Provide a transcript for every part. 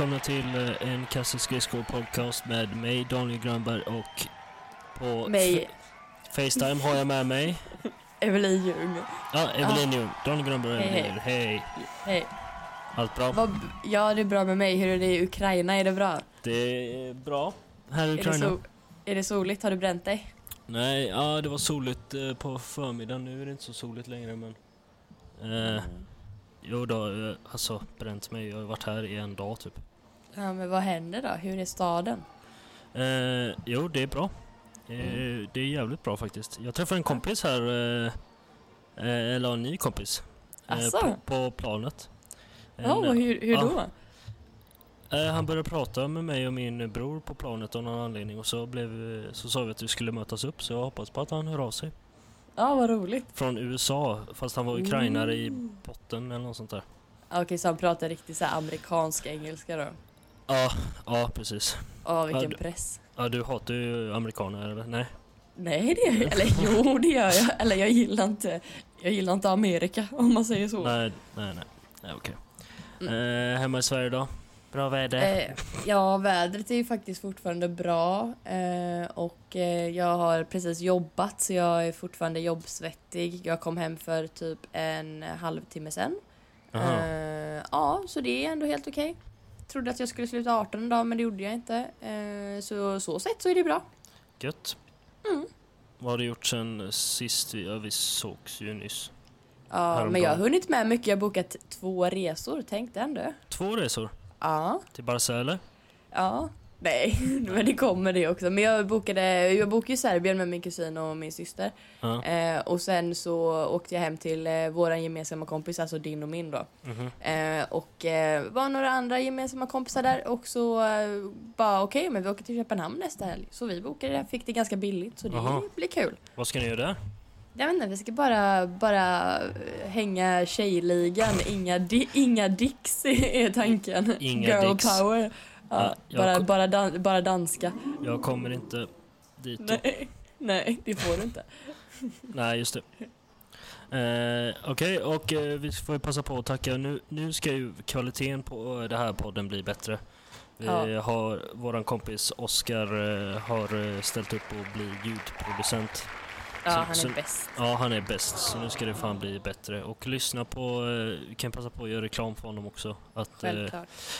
välkomna till eh, en Kasse Skridskor podcast med mig Daniel Grönberg och på Mig, Facetime har jag med mig Evelin Ljung. Ja, Evelin Ljung, Daniel Grönberg och Hej, Evelin Ljung. Hej! Hej. Allt bra? Vad, ja, det är bra med mig. Hur är det i Ukraina? Är det bra? Det är bra här i Är det, Ukraina. so är det soligt? Har du bränt dig? Nej, ja det var soligt eh, på förmiddagen. Nu är det inte så soligt längre men... Eh, jo då, eh, alltså bränt mig. Jag har varit här i en dag typ. Ja, men vad händer då? Hur är staden? Eh, jo, det är bra. Eh, det är jävligt bra faktiskt. Jag träffade en kompis här, eh, eh, eller en ny kompis. eh, på, på planet. En, Ja, och hur, hur då? eh, han började prata med mig och min bror på planet av någon anledning och så, blev, så sa vi att vi skulle mötas upp så jag hoppas på att han hör av sig. Ja, vad roligt. Från USA, fast han var ukrainare i Mm. botten eller något sånt där. Okej, så han pratar riktigt så här amerikansk engelska då? Ja, ja precis. Åh, vilken du- press. Ja, du hatar ju amerikaner eller? Nej? Nej, det gör jag. Eller jo, det gör jag. Eller jag gillar inte, jag gillar inte Amerika om man säger så. Nej, nej, nej. nej okej. Mm. Eh, hemma i Sverige då? Bra väder? Eh, ja, vädret är ju faktiskt fortfarande bra eh, och eh, jag har precis jobbat så jag är fortfarande jobbsvettig. Jag kom hem för typ en halvtimme sen. Eh, ja, så det är ändå helt okej. Trodde att jag skulle sluta 18 idag men det gjorde jag inte. Eh, så så sett så är det bra. Gött. Mm. Vad har du gjort sen sist? Vi, ja, vi sågs ju nyss. Ja, Häromdagen. men jag har hunnit med mycket. Jag har bokat två resor, tänk den du. Två resor. Ja, Till Barca eller? ja. Nej, men det kommer det också. Men jag bokade, jag bokade ju Serbien med min kusin och min syster. Ja. Eh, och sen så åkte jag hem till eh, våran gemensamma kompis, alltså din och min då. Mhm. Eh, och eh, var några andra gemensamma kompisar där och så eh, bara okej, men vi åker till Köpenhamn nästa helg. Så vi bokade det, fick det ganska billigt så det Jaha. blir kul. Vad ska ni göra där? Jag vet inte, vi ska bara, bara eh, hänga tjejligan, inga, di inga dicks är tanken. Inga Girl dicks. power. Ja, bara, kom- bara, dan bara danska. Jag kommer inte dit. Nej, nej, det får du inte. Nej, just det. Eh, Okej, och eh, vi får ju passa på att tacka. Nu, nu ska ju kvaliteten på eh, den här podden bli bättre. Vi Ja. har, våran kompis Oskar eh, har eh, ställt upp och bli ljudproducent. Ja, Så- han är så- bäst. Ja, han är bäst, så nu ska det fan bli bättre. Och lyssna på, eh, vi kan passa på att göra reklam för honom också. Att, eh,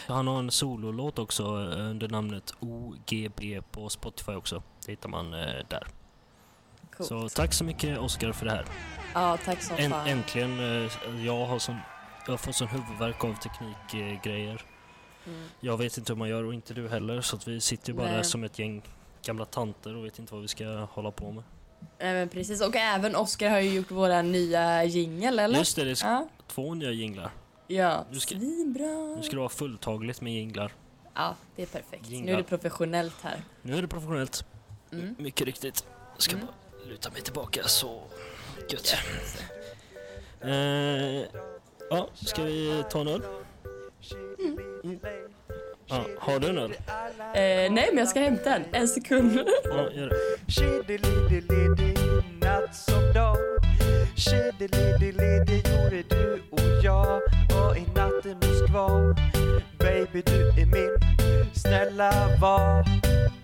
han har en sololåt också eh, under namnet OGB på Spotify också. Det hittar man eh, där. Coolt. Så tack så mycket Oskar för det här. Ja, tack som Änt- fan. äntligen, eh, jag har sån, jag har fått sån huvudvärk av teknikgrejer. Eh, grejer. Mm. jag vet inte hur man gör och inte du heller så vi sitter ju bara Nej. där som ett gäng gamla tanter och vet inte vad vi ska hålla på med. Nej, men precis. Och även Oscar har ju gjort våra nya jingel, eller? Just det, det är Ja. två nya jinglar. Ja, Nu ska- svinbra. Nu ska det vara fulltagligt med jinglar. Ja, det är perfekt. Nu Jinglar. är det professionellt här. Nu är det professionellt. Mm. Mycket riktigt. Jag ska Mm. bara luta mig tillbaka så gött. Ja. Eh, ja, ska vi ta en öl? Mm. Ja, har du en öl? Eh, nej, men jag ska hämta en. En sekund. Ja, gör det. Shiddy-liddy-liddy, natt som dag Shiddy-liddy-liddy gjorde du och jag Och i natt i Moskva Baby du är min Snälla var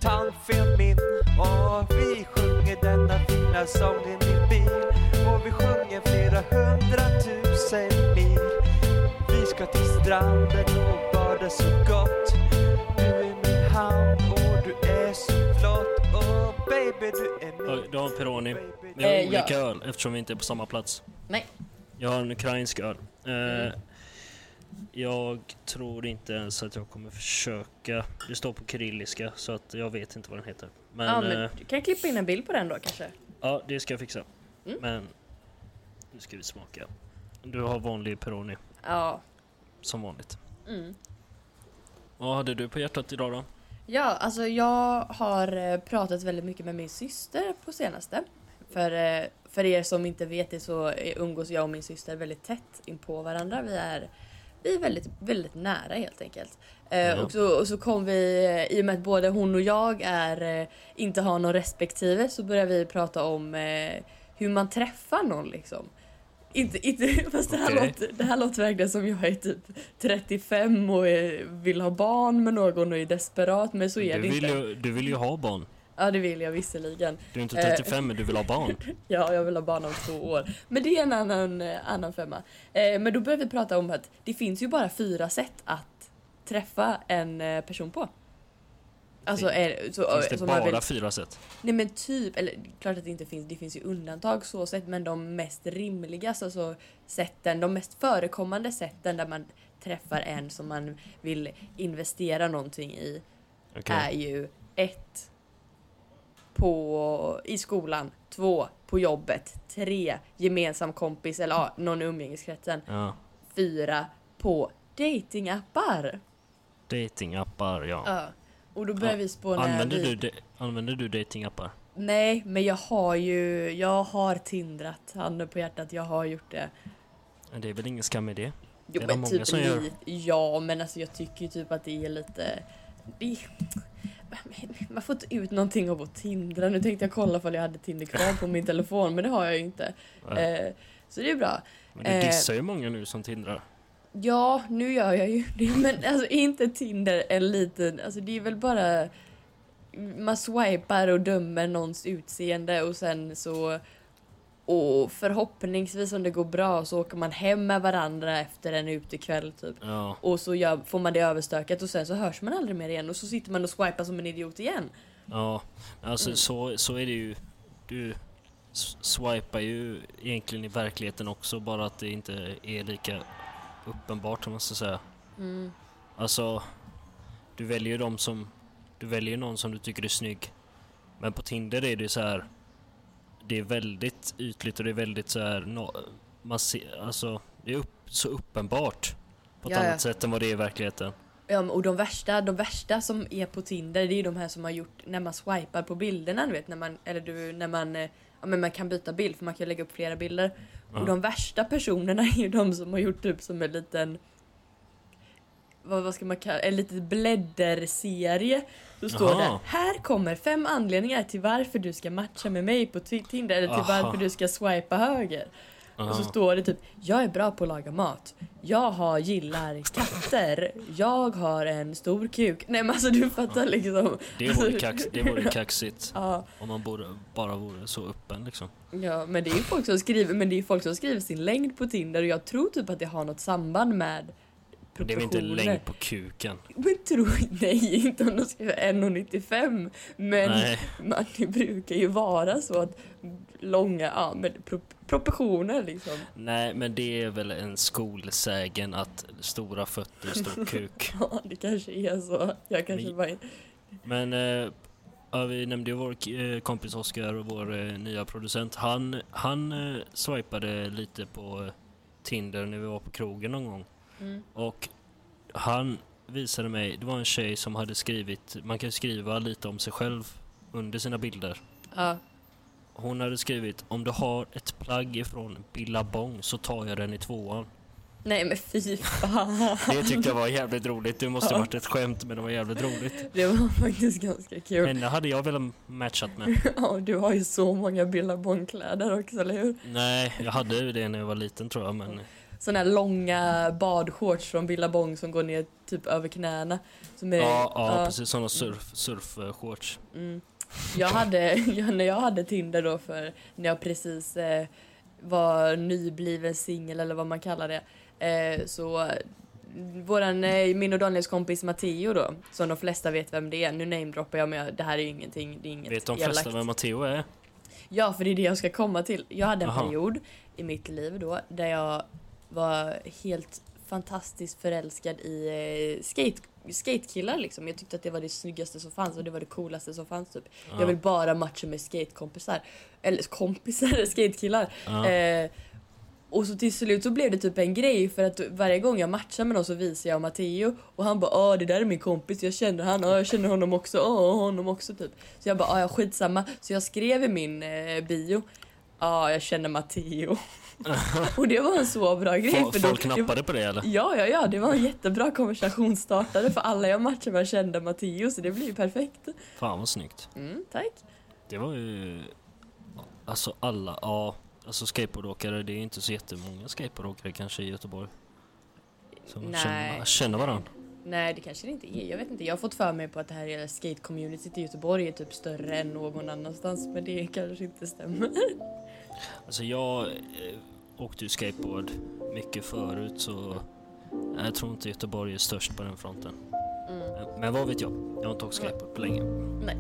tandfen min Och vi sjunger denna fina sång i min bil Och vi sjunger flera hundratusen mil Vi ska till stranden och bada så gott Du är min hand och du är så flott Och baby du är min Du har en Peroni. Vi har Eh, olika ja. öl eftersom vi inte är på samma plats. Nej. Jag har en ukrainsk öl. Eh, Mm. Jag tror inte ens att jag kommer försöka. Det står på kyrilliska så att jag vet inte vad den heter. Men, ja, eh, men du kan klippa in en bild på den då kanske? ja, det ska jag fixa. Mm. Men nu ska vi smaka. Du har vanlig Peroni Ja. Som vanligt. Mm. Vad hade du på hjärtat idag då? Ja, alltså jag har eh, pratat väldigt mycket med min syster på senaste. För, eh, för er som inte vet det så eh, umgås jag och min syster väldigt tätt in på varandra. Vi är, vi är väldigt, väldigt nära helt enkelt. Ja. och, så, och så kom vi, i och med att både hon och jag är, inte har någon respektive, så började vi prata om hur man träffar någon liksom. Inte, inte, fast det här, Okej. låter, det här låter verkligen som jag är typ 35 och är, vill ha barn med någon och är desperat men så är Du det inte. ju, du vill ju ha barn. Ja det vill jag visserligen. Du är inte Eh. 35 men du vill ha barn. Ja, jag vill ha barn om två år. Men det är en annan, eh, annan femma. Eh, men då börjar vi prata om att det finns ju bara fyra sätt att träffa en eh, person på. Alltså, är, så, Finns det bara vill, fyra sätt? Nej men typ, eller klart att det inte finns, det finns ju undantag så sett men de mest rimligaste alltså, sätten, de mest förekommande sätten där man träffar en som man vill investera någonting i Okej. är ju ett på, i skolan, två på jobbet, tre gemensam kompis eller ja, någon i umgängeskretsen, Ja. fyra på datingappar. Datingappar, ja. Ja. Och då börjar Ja. vi spåna Använder du, använder du datingappar? Nej, men jag har ju, jag har tindrat, handen på hjärtat, jag har gjort det. Det är väl ingen skam i det? Jo Det är men många typ som gör. Ja men alltså jag tycker ju typ att det är lite... Det, man får inte ut någonting av att tindra. Nu tänkte jag kolla ifall jag hade Tinder kvar på min telefon men det har jag ju inte. Ja. Eh, så det är bra. Men du eh, dissar ju många nu som tindrar. Ja, nu gör jag ju det men alltså inte Tinder en liten... Alltså det är väl bara... Man swipar och dömer någons utseende och sen så... Och förhoppningsvis om det går bra så åker man hem med varandra efter en utekväll typ. Ja. Och så gör, får man det överstökat och sen så hörs man aldrig mer igen och så sitter man och swipar som en idiot igen. Ja, alltså Mm. så, så är det ju. Du swipar ju egentligen i verkligheten också, bara att det inte är lika uppenbart om man ska säga. Mm. Alltså, du väljer de som, du väljer någon som du tycker är snygg. Men på Tinder är det så här. Det är väldigt ytligt och det är väldigt så här, no, man ser, alltså, det är upp, så uppenbart. På ett Ja, ja. annat sätt än vad det är i verkligheten. Ja, och de värsta, de värsta som är på Tinder det är de här som har gjort när man swipar på bilderna, du vet när man, eller du, när man, eh, ja men man kan byta bild för man kan lägga upp flera bilder. Ja. Och de värsta personerna är ju de som har gjort typ som en liten vad, vad ska man kalla en liten blädderserie. Då står Jaha. det här kommer fem anledningar till varför du ska matcha med mig på Ti- Tinder eller till Aha. varför du ska swipa höger. Och så står det typ Jag är bra på att laga mat. Jag har, gillar katter. Jag har en stor kuk. Nej men alltså du fattar liksom. Det vore, kax, det vore kaxigt. Ja, Om man borde, bara vore så öppen liksom. ja men det är ju folk som skriver men det är folk som skriver sin längd på Tinder och jag tror typ att det har något samband med Det är väl inte proportioner. längd på kuken? Men tro, nej inte om de skriver 1,95 men Nej, man, det brukar ju vara så att långa, ja men pro, proportioner liksom. nej, men det är väl en skolsägen att stora fötter, stor kuk. Ja det kanske är så. Jag kanske Men- bara Men eh, ja, vi nämnde ju vår eh, kompis Oskar och vår eh, nya producent. Han, han eh, swipade lite på Tinder när vi var på krogen någon gång. Mm. Och han visade mig, det var en tjej som hade skrivit, man kan skriva lite om sig själv under sina bilder. Ja. Hon hade skrivit om du har ett plagg ifrån Billabong så tar jag den i tvåan. Nej men fy fan. Det tyckte jag var jävligt roligt. Det måste ha varit ett skämt men det var jävligt roligt. Det var faktiskt ganska kul. Henne hade jag velat matchat med. Ja, du har ju så många Billabong-kläder också, eller hur? Nej, jag hade ju det när jag var liten tror jag men Såna här långa badshorts från Billabong som går ner typ över knäna. Som är, ja, ja, precis sådana surf, surfshorts. Mm. Jag hade, när jag hade Tinder då för när jag precis eh, var nybliven singel eller vad man kallar det. Eh, så våran, eh, min och Daniels kompis Matteo då, som de flesta vet vem det är. Nu namedroppar jag men det här är ju ingenting, det är inget Vet de flesta elakt. vem Matteo är? Ja, för det är det jag ska komma till. Jag hade en Aha. period i mitt liv då där jag var helt fantastiskt förälskad i eh, skate, skatekillar liksom. Jag tyckte att det var det snyggaste som fanns och det var det coolaste som fanns typ. Ja. Jag vill bara matcha med skatekompisar. Eller kompisar, skatekillar. Ja. Eh, och så till slut så blev det typ en grej för att varje gång jag matchar med någon så visar jag Matteo och han bara åh det där är min kompis, jag känner han, åh jag känner honom också, åh honom också typ. Så jag bara åh skitsamma, så jag skrev i min eh, bio Ja, jag känner Matteo. och det var en så bra grej. Fo- för då- Folk det, nappade på det eller? Ja, ja, ja, det var en jättebra konversationsstartare för alla jag matchade med kände Matteo så det blir ju perfekt. Fan vad snyggt. Mm, tack. Det var ju... Alltså alla, ja. alltså skateboardåkare, det är inte så jättemånga skateboardåkare kanske i Göteborg. Som Nej. känner, känner varandra. Nej det kanske det inte är, jag vet inte. Jag har fått för mig på att det här är skate-communityt i Göteborg är typ större än någon annanstans men det kanske inte stämmer. Alltså jag eh, åkte ju skateboard mycket förut så jag tror inte Göteborg är störst på den fronten. Mm. Men vad vet jag? Jag har inte åkt skateboard på länge. Nej.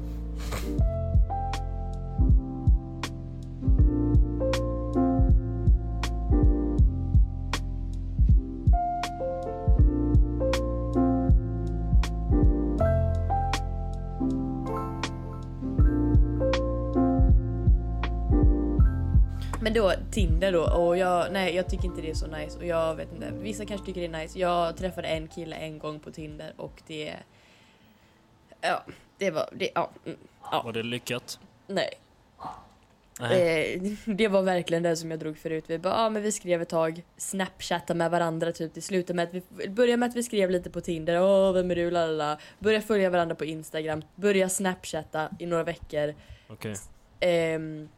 Då Tinder då och jag, nej jag tycker inte det är så nice och jag vet inte, vissa kanske tycker det är nice. Jag träffade en kille en gång på Tinder och det, ja det var, det, ja, mm, ja Var det lyckat? nej. Eh, det var verkligen det som jag drog förut. Vi bara, ah, men vi skrev ett tag, snapchatta med varandra typ. Det slutade med att vi började med att vi skrev lite på Tinder, åh vem är du, lalala. Började följa varandra på Instagram, började snapchatta i några veckor. Okej. Ehm, eh,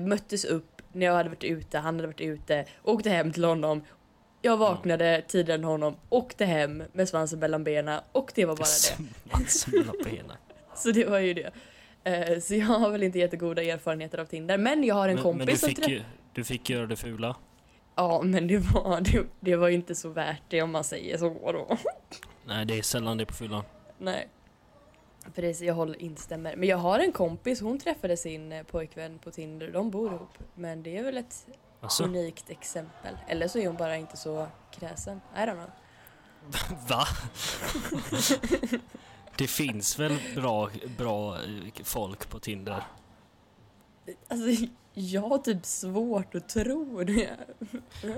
möttes upp när jag hade varit ute, han hade varit ute, åkte hem till honom. Jag vaknade tidigare än honom, åkte hem med svansen mellan benen och det var bara det. Svansen mellan benen. Så det var ju det. Eh, så jag har väl inte jättegoda erfarenheter av Tinder, men jag har en Men, kompis men du som fick, ju, du fick göra det fula. Ja, men det var, det, det var inte så värt det om man säger så då. Nej, det är sällan det på fyllan. Nej. Precis, jag håller instämmer. Men jag har en kompis, hon träffade sin eh, pojkvän på Tinder, de bor ihop. Men det är väl ett Alltså, unikt exempel. Eller så är hon bara inte så kräsen. I don't know. va? det finns väl bra, bra eh, folk på Tinder? Alltså, jag har typ svårt att tro det.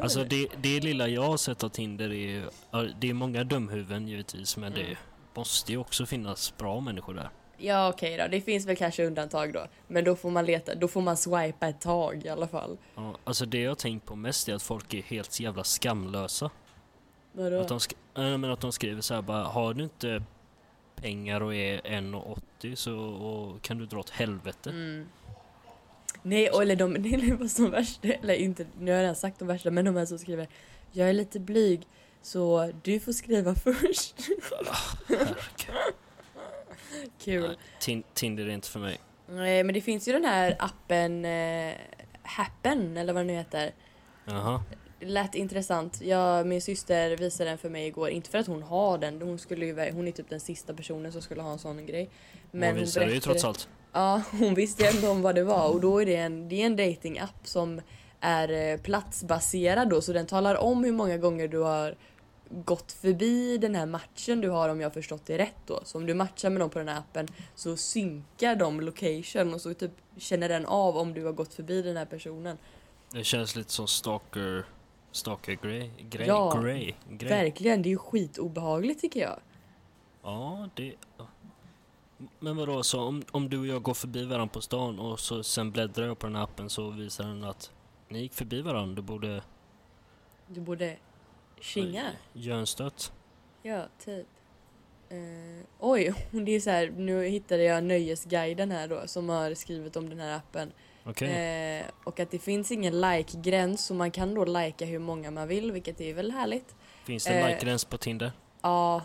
Alltså det, det lilla jag har sett av Tinder är ju, det är många dumhuvuden givetvis men det Mm. Måste ju också finnas bra människor där. Ja okej då, det finns väl kanske undantag då. Men då får man leta, då får man swipa ett tag i alla fall. Ja, alltså det jag tänkt på mest är att folk är helt jävla skamlösa. Vadå? Att de, sk- äh, men att de skriver så här bara, har du inte pengar och är 1,80 så och kan du dra åt helvete. Mm. Nej, och eller de, det är vad som värsta, eller inte, nu har jag redan sagt de värsta, men de här som skriver Jag är lite blyg, så du får skriva först. Herregud. Kul. Nej, Tin- Tinder är inte för mig. Nej, men det finns ju den här appen eh, Happen, eller vad den nu heter. Jaha. Lät intressant. Jag, min syster visade den för mig igår, inte för att hon har den, hon, skulle ju, hon är typ den sista personen som skulle ha en sån grej. Men hon visar det ju berättade- trots allt. Ja, hon visste ändå om vad det var och då är det en, det är en datingapp som är eh, platsbaserad då så den talar om hur många gånger du har gått förbi den här matchen du har om jag har förstått det rätt då. Så om du matchar med någon på den här appen så synkar de location och så typ känner den av om du har gått förbi den här personen. Det känns lite som stalker, stalker grej, grej, Ja, grej, grej. Verkligen, det är ju skitobehagligt tycker jag. Ja, det... Men vadå, så om, om du och jag går förbi varandra på stan och så sen bläddrar jag på den här appen så visar den att ni gick förbi varandra, du borde Du borde kinga. göra en stöt. Ja, typ. Eh, oj, det är så här, nu hittade jag Nöjesguiden här då som har skrivit om den här appen. Okej, Eh, och att det finns ingen like-gräns så man kan då likea hur många man vill vilket är väl härligt. finns det en eh, like-gräns på Tinder? Ja,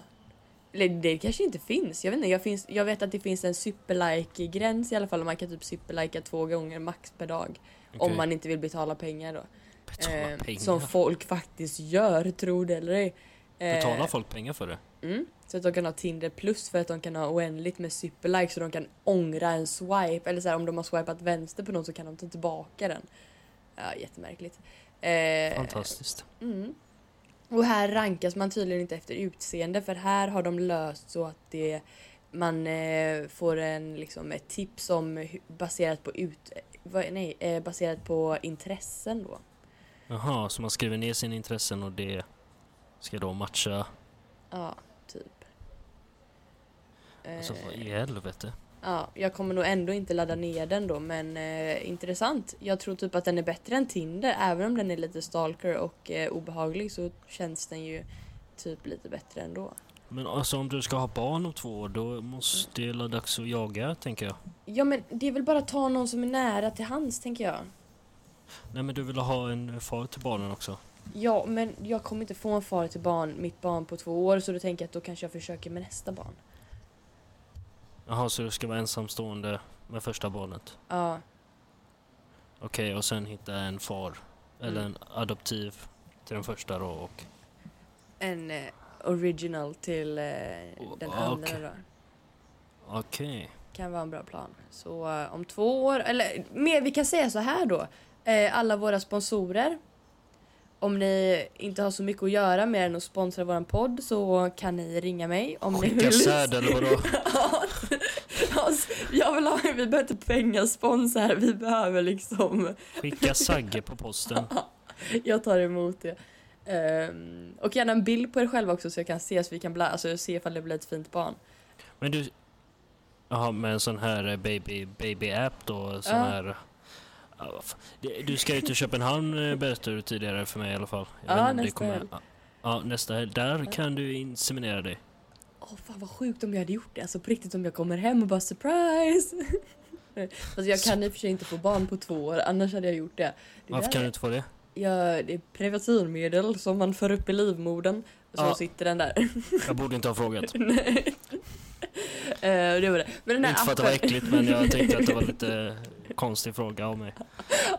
eller det kanske inte finns. Jag vet inte, jag, finns, jag vet att det finns en superlike-gräns i alla fall. Man kan typ superlikea två gånger max per dag. Om Okej. man inte vill betala pengar då. Betala Eh, pengar? som folk faktiskt gör, tror det eller ej. Eh, Betalar folk pengar för det? Mm, så att de kan ha Tinder plus för att de kan ha oändligt med superlikes så de kan ångra en swipe. Eller så här, om de har swipat vänster på någon så kan de ta tillbaka den. Ja, jättemärkligt. Eh, Fantastiskt. Mm. Och här rankas man tydligen inte efter utseende för här har de löst så att det man eh, får en liksom ett tips om baserat på ut vad, nej, eh, baserat på intressen då. Jaha, så man skriver ner sina intressen och det ska då matcha... Ja, typ. Alltså vad Eh, i helvete? Ja, jag kommer nog ändå inte ladda ner den då men eh, intressant. Jag tror typ att den är bättre än Tinder. Även om den är lite stalker och eh, obehaglig så känns den ju typ lite bättre ändå. Men alltså om du ska ha barn om två år då måste det vara dags att jaga tänker jag. Ja men det är väl bara att ta någon som är nära till hands tänker jag. Nej men du vill ha en far till barnen också? Ja, men jag kommer inte få en far till barn, mitt barn på två år, så då tänker jag att då kanske jag försöker med nästa barn. Jaha, så du ska vara ensamstående med första barnet? Ja, Okej, och sen hitta en far. Eller Mm. en adoptiv till den första då och... en eh, original till eh, den Oh, andra okej. då. Okej. Kan vara en bra plan. Så eh, om två år, eller mer, vi kan säga så här då. Eh, alla våra sponsorer. Om ni inte har så mycket att göra mer än att sponsra våran podd så kan ni ringa mig om ni Skicka vill. säd eller vadå? Ja, jag vill ha, vi behöver inte pengaspons här, vi behöver liksom Skicka Sagge på posten. Jag tar emot det. Ehm, och gärna en bild på er själva också så jag kan se så vi kan bla, alltså, se ifall det blir ett fint barn. Men du... Jaha, med en sån här eh, baby, baby app då? Sån Ja. här... Ja, Du ska ju till Köpenhamn eh, berättade du tidigare för mig i alla fall. Jag Ja, nästa helg. Ja, Ja, nästa helg. Där kan du inseminera dig. Åh fan vad sjukt om jag hade gjort det, alltså på riktigt om jag kommer hem och bara surprise! Fast jag kan i och för sig inte få barn på två år, annars hade jag gjort det. det Varför kan är- du inte få det? Ja, det är preventivmedel som man för upp i livmodern. Så Ja. sitter den där. Jag borde inte ha frågat. Nej. Eh, det var det. Men den här Inte för att det var äckligt men jag tänkte att det var lite konstig fråga av mig.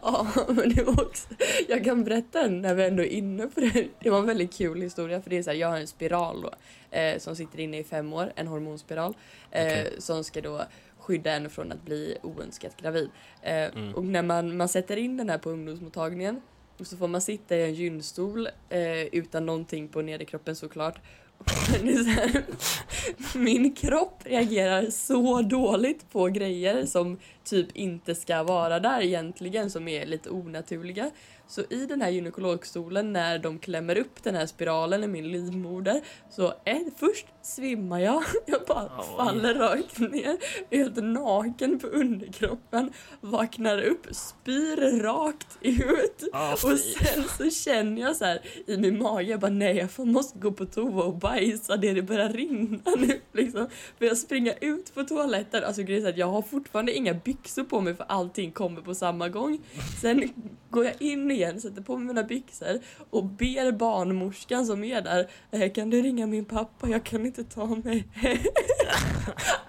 Ja, men det var också, jag kan berätta den när vi ändå är inne på det. Det var en väldigt kul historia för det är så här, jag har en spiral då eh, som sitter inne i fem år, en hormonspiral eh, Okej. som ska då skydda en från att bli oönskat gravid. Eh, Mm. Och när man, man sätter in den här på ungdomsmottagningen och så får man sitta i en gynstol eh, utan någonting på nederkroppen såklart. Min kropp reagerar så dåligt på grejer som typ inte ska vara där egentligen, som är lite onaturliga. Så i den här gynekologstolen när de klämmer upp den här spiralen i min livmoder så är, först svimmar jag, jag bara Oj. faller rakt ner, helt naken på underkroppen, vaknar upp, spyr rakt ut Ah, och sen så känner jag så här i min mage, jag bara nej jag måste gå på toa och bajsa, det, det börjar rinna nu liksom. För jag springer ut på toaletten, alltså grejen är att jag har fortfarande inga byxor på mig för allting kommer på samma gång. Sen går jag in igen, sätter på mig mina byxor och ber barnmorskan som är där, "Eh, kan du ringa min pappa, jag kan inte ta mig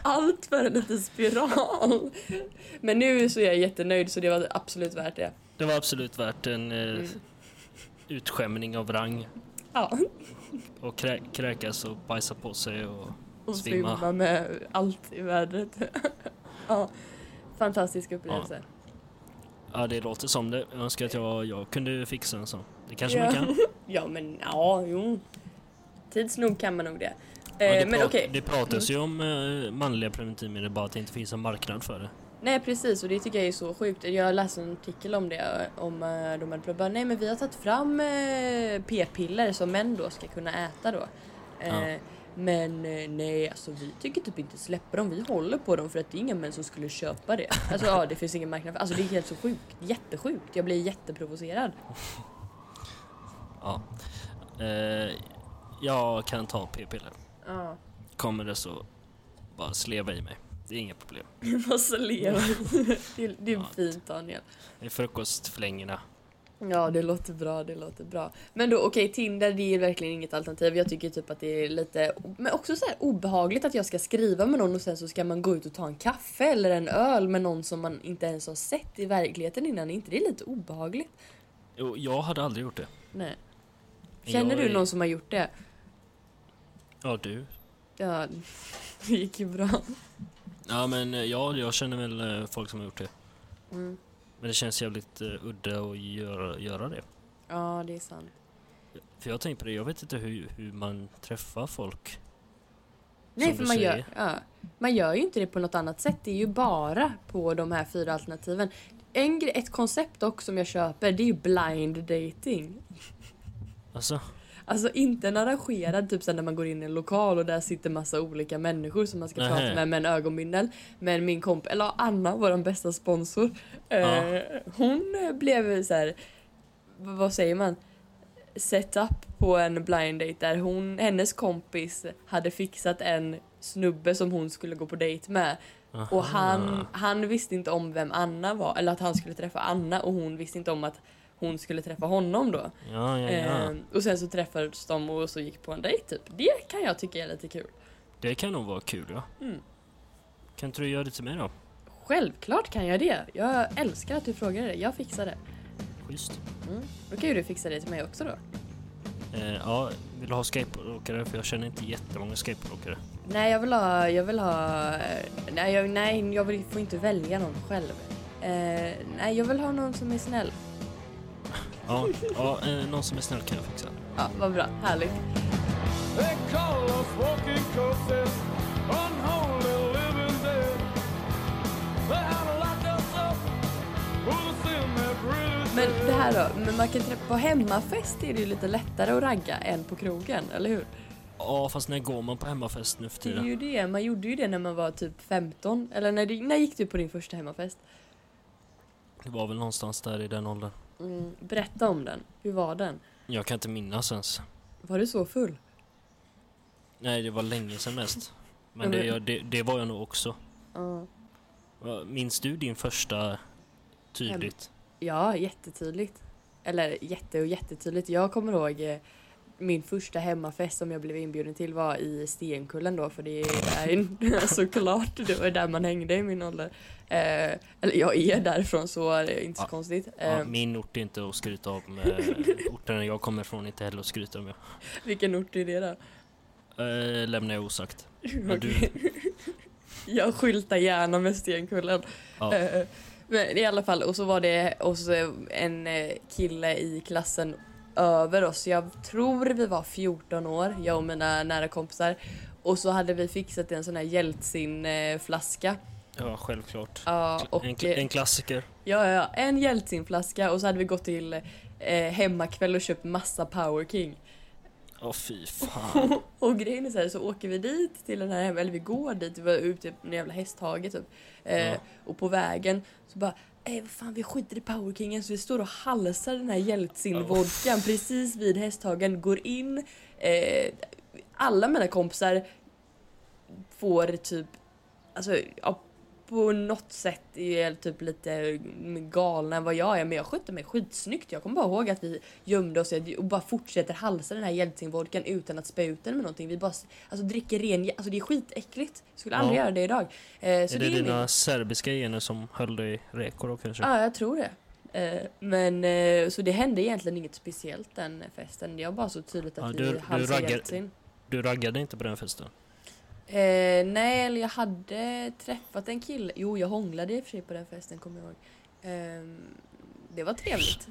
Allt för en liten spiral. Men nu så är jag jättenöjd så det var absolut värt det. Det var absolut värt en eh, Mm. utskämning av rang. Ja. Och krä kräkas och bajsa på sig och... Och Svimma. svimma med allt i vädret. ja, fantastisk upplevelse. Ja, det låter som det. Jag önskar att jag, jag kunde fixa en sån. Det kanske Ja. man kan. Ja, men ja, jo. Tids nog kan man nog det. Ja, Eh, det, men okej, det pratas ju om eh, manliga preventivmedel, bara att det inte finns en marknad för det. nej precis och det tycker jag är så sjukt. Jag läste en artikel om det, om eh, de hade bara, nej men vi har tagit fram p-piller som män då ska kunna äta då. Ja. Men nej, alltså vi tycker typ inte släppa dem. Vi håller på dem för att det är inga män som skulle köpa det. Alltså ja, det finns ingen marknad för Alltså det är helt så sjukt. Jättesjukt. Jag blir jätteprovocerad. Ja. Eh, jag kan ta p-piller. Ja. Kommer det så bara sleva i mig. Det är inga problem. Jag måste leva. Det är, det är Ja. fint Daniel. Det är frukostflingorna. Ja, det låter bra, det låter bra. Men då okej, Tinder det är verkligen inget alternativ. Jag tycker typ att det är lite, men också så här obehagligt att jag ska skriva med någon och sen så ska man gå ut och ta en kaffe eller en öl med någon som man inte ens har sett i verkligheten innan. Är inte det lite obehagligt? Jo, jag hade aldrig gjort det. Nej. Känner Jag du är- någon som har gjort det? Ja, du. Ja, det gick ju bra. Ja, men eh, ja, jag känner väl eh, folk som har gjort det. Mm. Men det känns jävligt uh, udda att göra, göra det. Ja, det är sant. För jag tänker på det, jag vet inte hur, hur man träffar folk. Nej, Som för man gör, ja, man gör ju inte det på något annat sätt. Det är ju bara på de här fyra alternativen. En ett koncept dock som jag köper, det är ju blind dating. Alltså, Alltså inte en arrangerad, typ sen när man går in i en lokal och där sitter massa olika människor som man ska Nähä. prata med med en ögonbindel. Men min kompis, eller Anna, vår bästa sponsor, eh, hon eh, blev så här, vad säger man? Set up på en blind date där hon, hennes kompis hade fixat en snubbe som hon skulle gå på dejt med. Och han, han visste inte om vem Anna var, eller att han skulle träffa Anna och hon visste inte om att hon skulle träffa honom då. Ja, ja, ja. Ehm, och sen så träffades de och så gick på en dejt typ. Det kan jag tycka är lite kul. Det kan nog vara kul ja. Mm. Kan inte du göra det till mig då? Självklart kan jag det. Jag älskar att du frågar det. Jag fixar det. Schysst. Mm. Då kan ju du fixa det till mig också då. Eh, ja, vill du ha skateboardåkare? För jag känner inte jättemånga skateboardåkare. Nej, jag vill ha... Jag vill ha... Nej, jag, nej, jag vill, får inte välja någon själv. Eh, nej, jag vill ha någon som är snäll. Ja, ja eh, någon som är snäll kan jag fixa. Ja, vad bra. Härligt. They call us walking corpses, unholy living dead. They had locked us up for the sin that really Men det här då, men man kan träffa på hemmafest är det ju lite lättare att ragga än på krogen, eller hur? Ja, fast när går man på hemmafest nu för Det är tiden? ju det, man gjorde ju det när man var typ 15. Eller när, du, när gick du på din första hemmafest? Det var väl någonstans där i den åldern. Mm, berätta om den, hur var den? Jag kan inte minnas ens. Var du så full? Nej, det var länge sedan mest. Men det, jag- det, det var jag nog också. Va, Minns du din första tydligt? Ja, jättetydligt. Eller jätte och jättetydligt. Jag kommer ihåg eh, min första hemmafest som jag blev inbjuden till var i Stenkullen då för det är ju såklart det var där man hängde i min ålder. Eh, eller jag är därifrån så det är inte så Ja. konstigt. Ja, Eh, min ort är inte att skryta om. Eh, orten jag kommer ifrån är inte heller att skryta om. Jag. vilken ort är det då? Eh, lämnar jag osagt. Men du. Jag skyltar gärna med Stenkullen. ja, Eh, Men i alla fall, och så var det och så en eh, kille i klassen över oss. Jag tror vi var 14 år, jag och mina nära kompisar. Och så hade vi fixat en sån här Jeltsin-flaska. ja, självklart. Ja, och, En, eh, en klassiker. ja, ja, en Jeltsin-flaska och så hade vi gått till eh, hemmakväll och köpt massa Power King. Åh fy fan. Och grejen är så här, så åker vi dit till den här hem, eller vi går dit, vi var ute på en jävla hästhage typ. Eh, Ja. Och på vägen så bara, eh vad fan vi skiter i Power Kingen så vi står och halsar den här Jeltsin-vodkan precis vid hästhagen, går in, eh, alla mina kompisar får typ, alltså ja, på något sätt är typ lite galna än vad jag är men jag skötte mig skitsnyggt. Jag kommer bara ihåg att vi gömde oss och bara fortsätter halsa den här Jeltsin-vodkan utan att spä ut den med någonting. Vi bara alltså, dricker ren, alltså det är skitäckligt. Skulle aldrig Ja. göra det idag. Eh, så är det, det, är dina min... serbiska gener som höll dig rekor då kanske? Ja, jag tror det. Eh, men eh, så det hände egentligen inget speciellt den festen. Jag bara så tydligt att Ja, vi du- du halsade raggar- Jeltsin. Du raggade inte på den festen? Eh, nej, eller jag hade träffat en kille. Jo, jag hånglade i och för sig på den festen, kommer jag ihåg. Ehm, det var trevligt.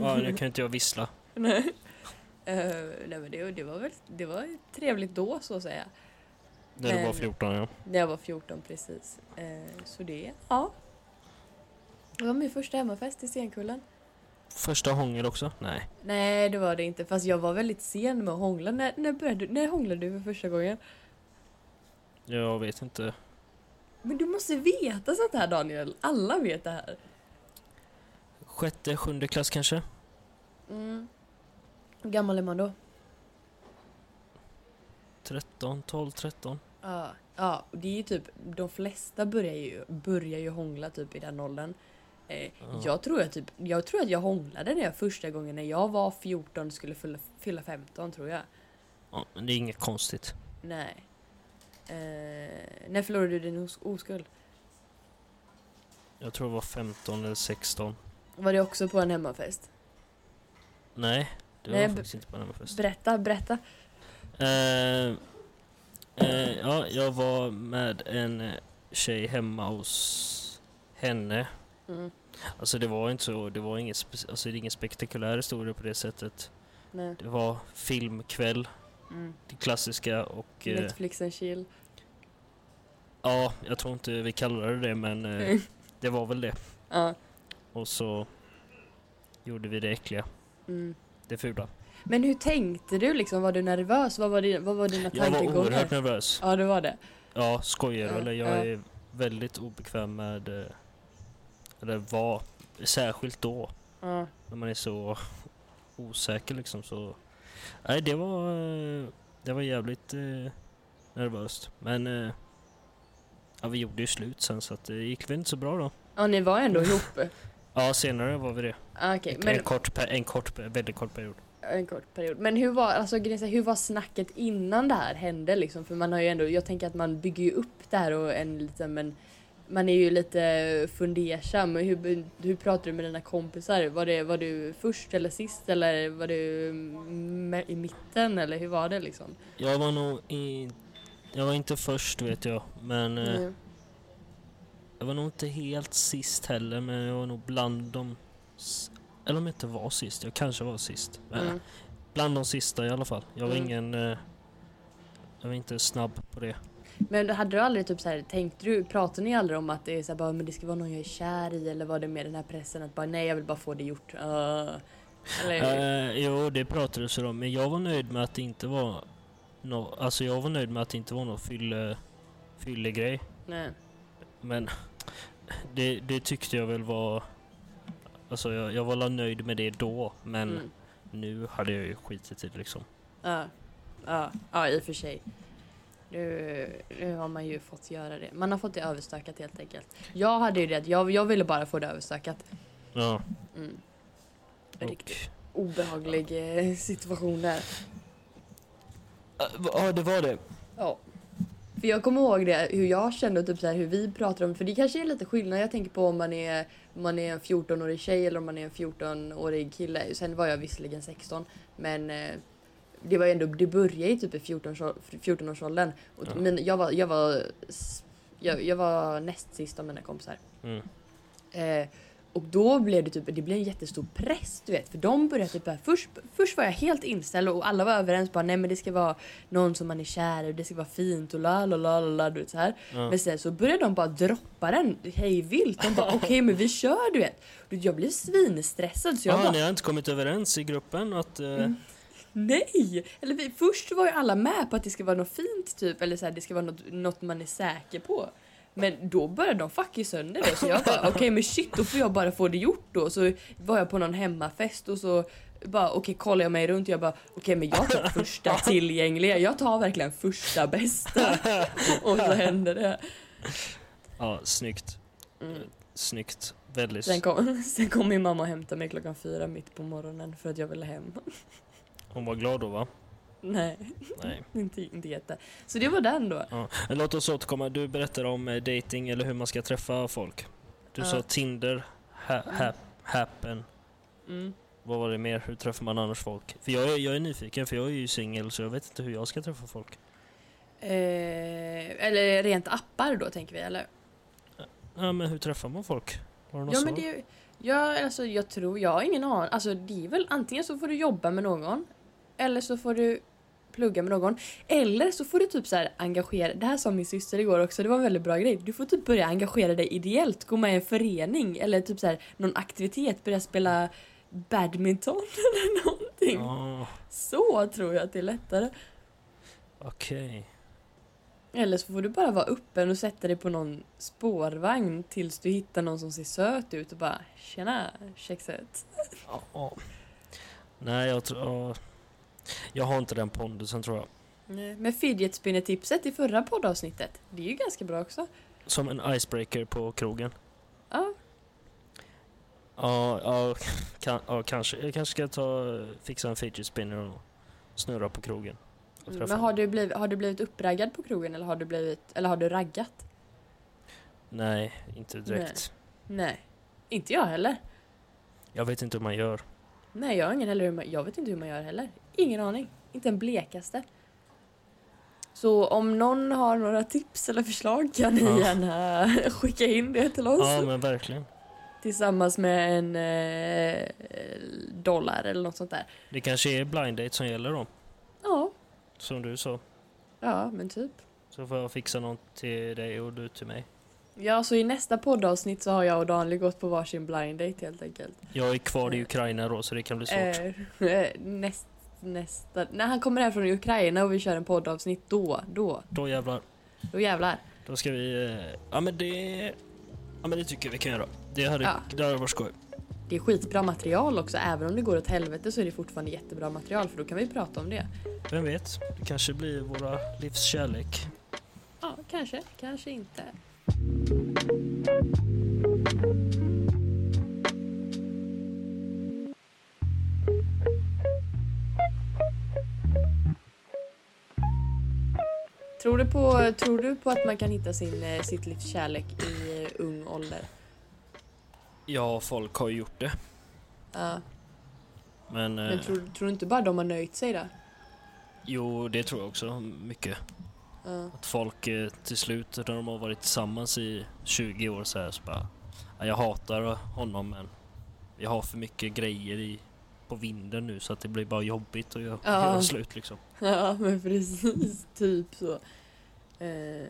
Ja, nu kan inte jag vissla. nej. Eh, nej, men det, det var väl det var trevligt då, så att säga. När du var Men- 14 ja. När jag var 14 precis. Eh, så det, ja. Det var min första hemmafest i Stenkullen. Första hångel också? Nej. Nej, det var det inte. Fast jag var väldigt sen med att hångla. När, när, började, när hånglade du för första gången? Jag vet inte. Men du måste veta sånt här Daniel. Alla vet det här. Sjätte, sjunde klass kanske? Mm. Hur gammal är man då? 13, 12, 13. Ja, ja det är ju typ, de flesta börjar ju, börjar ju hångla typ i den åldern. Eh, Ja. jag, tror jag, typ, jag tror att jag hånglade när jag första gången när jag var 14 skulle fylla, fylla 15 tror jag. Ja, men det är inget konstigt. Nej. Eh, när förlorade du din os- oskuld? Jag tror det var 15 eller 16. Var det också på en hemmafest? Nej, det Nej, var b- faktiskt inte på en hemmafest. Berätta, berätta. Eh, eh, ja, jag var med en eh, tjej hemma hos henne. Mm. Alltså det var inte så, det var inget, alltså det är ingen spektakulär historia på det sättet. Nej. Det var filmkväll, Mm. det klassiska och eh, Netflix and chill. ja, jag tror inte vi kallade det det men eh, Mm. det var väl det. Ja. Och så gjorde vi det äckliga, Mm. det fula. Men hur tänkte du liksom? Var du nervös? Vad var, din, vad var dina Jag var tankegångar? oerhört nervös. Ja, det var det. Ja, skojar Ja, du eller? Jag ja. är väldigt obekväm med, eh, eller var, särskilt då, Ja. när man är så osäker liksom så. Nej, det var, eh, det var jävligt eh, nervöst. Men eh, Ja, vi gjorde ju slut sen så att det gick väl inte så bra då. Ja, ni var ändå ihop. Ja, senare var vi det. Ah, Okej, En, men kort, pe- en kort, väldigt kort period. en kort period. Men hur var, alltså, hur var snacket innan det här hände liksom? För man har ju ändå, jag tänker att man bygger ju upp det här och en liten, men man är ju lite fundersam. Hur, hur pratar du med dina kompisar? Var, det, var du först eller sist eller var du i mitten eller hur var det liksom? Jag var nog i... Jag var inte först vet jag, men Mm. jag var nog inte helt sist heller, men jag var nog bland de... Eller om jag inte var sist, jag kanske var sist. Mm. Bland de sista i alla fall. Jag var Mm. ingen... Eh, jag var inte snabb på det. Men hade du aldrig typ så här, tänkte du, pratade ni aldrig om att det är så här, bara, men det ska vara någon jag är kär i eller var det mer den här pressen att bara nej jag vill bara få det gjort? Uh, eller, Eh, jo, det pratades om, men jag var nöjd med att det inte var... No, alltså jag var nöjd med att det inte var någon fylle, fyllegrej. nej. Men det, det tyckte jag väl var... Alltså jag, jag var nöjd med det då, men Mm. nu hade jag ju skitit i det liksom. Ja, ja, ja i och för sig. Nu, nu har man ju fått göra det. Man har fått det överstökat helt enkelt. Jag hade ju det, jag, jag ville bara få det överstökat. Ja, Mm. och... Riktigt obehaglig eh, situation där. Ja, det var det. Ja. För jag kommer ihåg det, hur jag kände och typ så här, hur vi pratar om, för det kanske är lite skillnad. Jag tänker på om man är, om man är en 14-årig tjej eller om man är en 14-årig kille. Sen var jag visserligen 16, men eh, det var ändå, det började ju typ i 14 14-årsåldern. Och Ja. men jag var, jag var, jag, jag var näst sist av mina kompisar. Mm. Eh, och då blev det typ, det blev en jättestor press du vet. För de började typ bara, först, först var jag helt inställd och alla var överens bara nej men det ska vara någon som man är kär i och det ska vara fint och la la la la la du vet så här. Ja. Men sen så började de bara droppa den hej vilt. De bara okej men vi kör du vet. Jag blev svinstressad så jag Ja, bara ni har inte kommit överens i gruppen att... eh, Mm. Nej! Eller vi, först var ju alla med på att det ska vara något fint typ eller så här, det ska vara något, något man är säker på. Men då började de fucka sönder det så jag bara okej men shit då får jag bara få det gjort då. Så var jag på någon hemmafest och så bara okej kollar jag mig runt och jag bara okej men jag tar första tillgängliga. Jag tar verkligen första bästa. och så hände det. Ja, snyggt. Mm. Snyggt. Väldigt... Sen kom, sen kom min mamma och hämtade mig klockan fyra mitt på morgonen för att jag ville hem. Hon var glad då va? Nej, Nej. inte, inte jätte. Så det var den då. Ja. Låt oss återkomma. Du berättade om eh, dating eller hur man ska träffa folk. Du Ja. sa Tinder, ha, ha, Happen. Mm. Vad var det mer? Hur träffar man annars folk? För jag är, jag är nyfiken för jag är ju singel så jag vet inte hur jag ska träffa folk. Eh, eller rent appar då tänker vi eller? Ja men hur träffar man folk? Har du något Ja men det, ja, alltså, jag tror, jag har ingen aning. Alltså det är väl antingen så får du jobba med någon eller så får du plugga med någon. Eller så får du typ så här engagera, det här sa min syster igår också, det var en väldigt bra grej. Du får typ börja engagera dig ideellt, gå med i en förening eller typ så här någon aktivitet, börja spela badminton eller någonting. Ja, Så tror jag att det är lättare. okej. Eller så får du bara vara öppen och sätta dig på någon spårvagn tills du hittar någon som ser söt ut och bara Tjena, kexet. Ja, ja. Nej jag tror... ja. Jag har inte den pondusen tror jag. Nej, Men fidget spinner tipset i förra poddavsnittet, det är ju ganska bra också. Som en icebreaker på krogen. Ja, Ja, ja, kan, ja kanske. Jag kanske ska ta, fixa en fidget spinner och snurra på krogen. Men har du, blivit, har du blivit uppraggad på krogen eller har du blivit, eller har du raggat? Nej, inte direkt. Nej, inte jag heller. Jag vet inte hur man gör. Nej, jag har ingen heller hur man, jag vet inte hur man gör heller. Ingen aning, inte en blekaste. Så om någon har några tips eller förslag kan ni Ja. gärna skicka in det till oss. Ja, men verkligen. Tillsammans med en eh, dollar eller något sånt där. Det kanske är blind date som gäller då. Ja, Som du sa. ja men typ. Så får jag fixa något till dig och du till mig. Ja, så i nästa poddavsnitt så har jag och Daniel gått på varsin blind date helt enkelt. Jag är kvar i Ukraina då så det kan bli svårt. Eh, näst, nästa, när han kommer hem från Ukraina och vi kör en poddavsnitt då, då, Då jävlar. då jävlar. Då ska vi... eh, Ja men det... Ja men det tycker jag vi kan göra. Det hade, Ja. det hade varit skoj. Det är skitbra material också, även om det går åt helvete så är det fortfarande jättebra material för då kan vi prata om det. Vem vet? Det kanske blir våra livs kärlek. Ja, kanske, kanske inte. Tror du, på, tror du på att man kan hitta sin, eh, sitt livs kärlek i eh, ung ålder? Ja, folk har ju gjort det. Ja. Men, Men eh, tror, tror du inte bara de har nöjt sig där? jo, det tror jag också mycket. Ja. Att folk till slut, när de har varit tillsammans i 20 år så här, så bara... Ja, jag hatar honom men jag har för mycket grejer i, på vinden nu så att det blir bara jobbigt att göra, Ja. göra slut liksom. Ja, men precis. Typ så. Eh,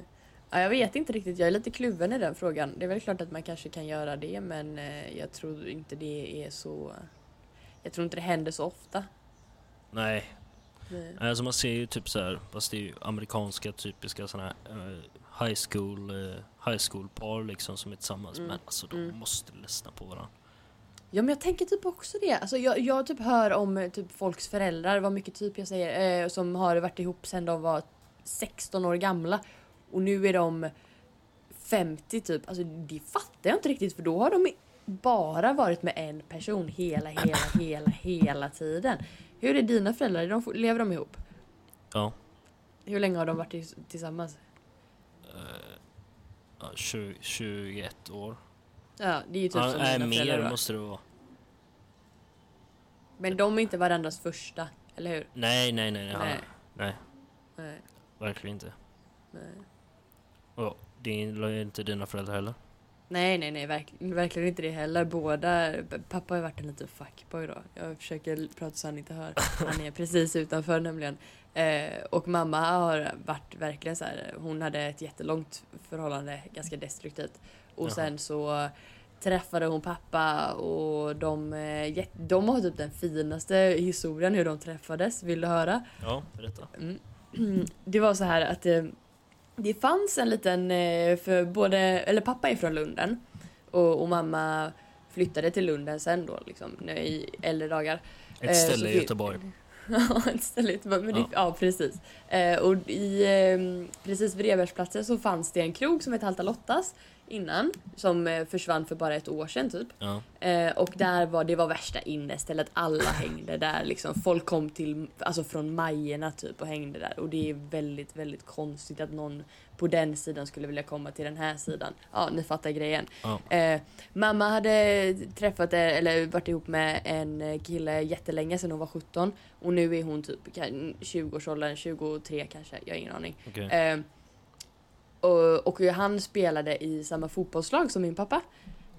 ja, jag vet inte riktigt. Jag är lite kluven i den frågan. Det är väl klart att man kanske kan göra det, men eh, jag tror inte det är så... Jag tror inte det händer så ofta. Nej, Nej. alltså man ser ju typ så här, fast det är ju amerikanska typiska såna här eh, high school, eh, high school par liksom som är tillsammans Mm, men alltså de mm. måste ledsna på varandra. Ja, men jag tänker typ också det. Alltså, jag, jag typ hör om eh, typ folks föräldrar, vad mycket typ jag säger, eh, som har varit ihop sedan de var 16 år gamla. Och nu är de 50 typ. Alltså det fattar jag inte riktigt för då har de bara varit med en person hela, hela, hela, hela tiden. Hur är dina föräldrar? Lever de ihop? Ja. Hur länge har de varit tillsammans? Ja 20, 21 år. Ja, det är ju typ Ja, som föräldrar mer då. måste det vara. Men de är inte varandras första, eller hur? Nej, nej, nej, nej. Nej. nej. Verkligen inte. Nej. Och är inte dina föräldrar heller? Nej, nej, nej, verkligen, verkligen inte det heller. Båda, pappa har varit en liten fuckboy då. Jag försöker prata så han inte hör. Han är precis utanför nämligen. Eh, och mamma har varit verkligen så här. hon hade ett jättelångt förhållande, ganska destruktivt. Och Jaha. sen så träffade hon pappa och de, eh, de har typ den finaste historien hur de träffades. Vill du höra? Ja, berätta. Mm. Det var så här att eh, det fanns en liten, eh, för både, eller pappa är från Lunden och, och mamma flyttade till Lunden sen då liksom i äldre dagar. Ett Eh, så ställe i vi- Göteborg. Ja, ett ställe i Göteborg, men det, Ja. ja. precis. Och i, precis vid Rebergsplatsen så fanns det en krog som hette Halta Lottas innan som eh, försvann för bara ett år sedan typ. Ja. Eh, och där var det var värsta innestället, alla hängde där liksom. Folk kom till, alltså från Majerna typ och hängde där. Och det är väldigt, väldigt konstigt att någon på den sidan skulle vilja komma till den här sidan. Ja, ni fattar grejen. Ja. Eh, mamma hade träffat, eh, eller varit ihop med en kille jättelänge sedan hon var 17. Och nu är hon typ kan- 20-årsåldern, 23 kanske, jag har ingen aning. Okej. Eh, och, och han spelade i samma fotbollslag som min pappa.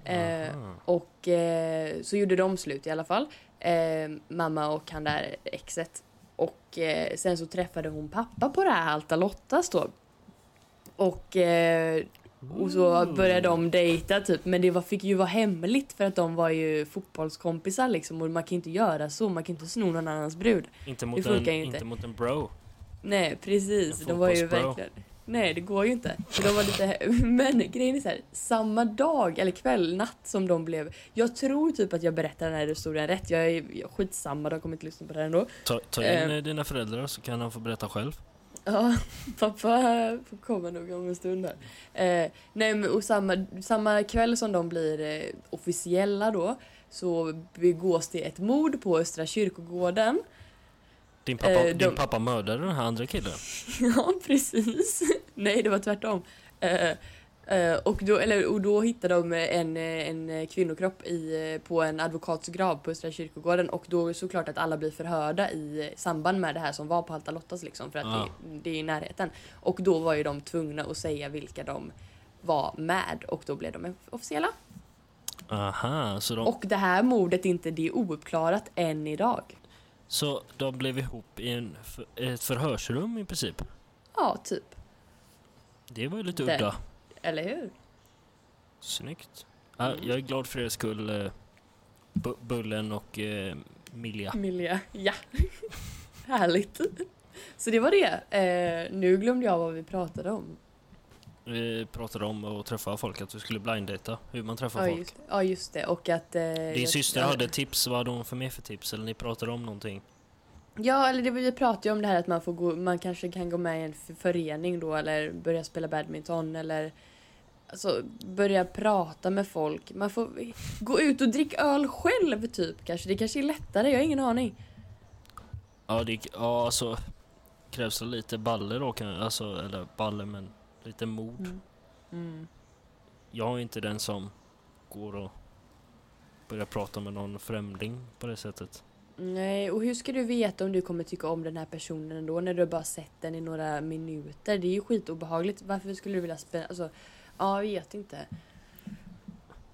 Eh, och eh, så gjorde de slut i alla fall. Eh, mamma och han där exet. Och eh, sen så träffade hon pappa på det här Alta Lottas då. Och, eh, och så började de dejta typ. Men det var, fick ju vara hemligt för att de var ju fotbollskompisar liksom. Och man kan inte göra så, man kan inte sno någon annans brud. Inte det mot, en, funkar ju inte. inte. mot en bro. Nej precis, En de var ju verkligen... Nej det går ju inte. För de var lite... Men grejen är så här, samma dag eller kväll, natt som de blev... Jag tror typ att jag berättar den här historien rätt. Jag är skitsamma, de kommer inte lyssna på det här ändå. Ta, ta in Eh. eh, dina föräldrar så kan han få berätta själv. Ja, pappa får komma nog om en stund här. Eh, nej men och samma, samma kväll som de blir eh, officiella då så begås det ett mord på Östra kyrkogården. Din pappa, Eh, de- din pappa mördade den här andra killen. Ja, precis. Nej, det var tvärtom. Eh, eh, och, då, eller, och då hittade de en, eh, en kvinnokropp i, eh, på en advokats grav på Östra kyrkogården och då såklart att alla blir förhörda i samband med det här som var på Halta Lottas liksom för att Ja. det, det är i närheten. Och då var ju de tvungna att säga vilka de var med och då blev de officiella. Aha, så de, Och det här mordet inte det är ouppklarat än idag. Så de blev ihop i en, ett förhörsrum i princip? Ja, typ. Det var ju lite udda. Eller hur? Snyggt. Ja, jag är glad för er skull, eh, Bu- Bullen och eh, Milja. Milja, ja. Härligt. Så det var det. Eh, nu glömde jag vad vi pratade om. Vi pratade om att träffa folk, att vi skulle blinddata, hur man träffar Ja folk. just, ja just det och att... Eh, Din jag- syster ja, hade tips, vad hade hon för mer för tips? Eller ni pratade om någonting? Ja eller det, vi pratade ju om det här att man, får gå, man kanske kan gå med i en förening då eller börja spela badminton eller alltså, börja prata med folk. Man får gå ut och dricka öl själv typ kanske. Det kanske är lättare, jag har ingen aning. Ja, det, ja alltså krävs det lite baller då kan alltså, eller baller men lite mod. Mm. Mm. Jag är inte den som går och börjar prata med någon främling på det sättet. Nej, och hur ska du veta om du kommer tycka om den här personen ändå när du bara sett den i några minuter? Det är ju skitobehagligt. Varför skulle du vilja spänna... Alltså, ja, jag vet inte.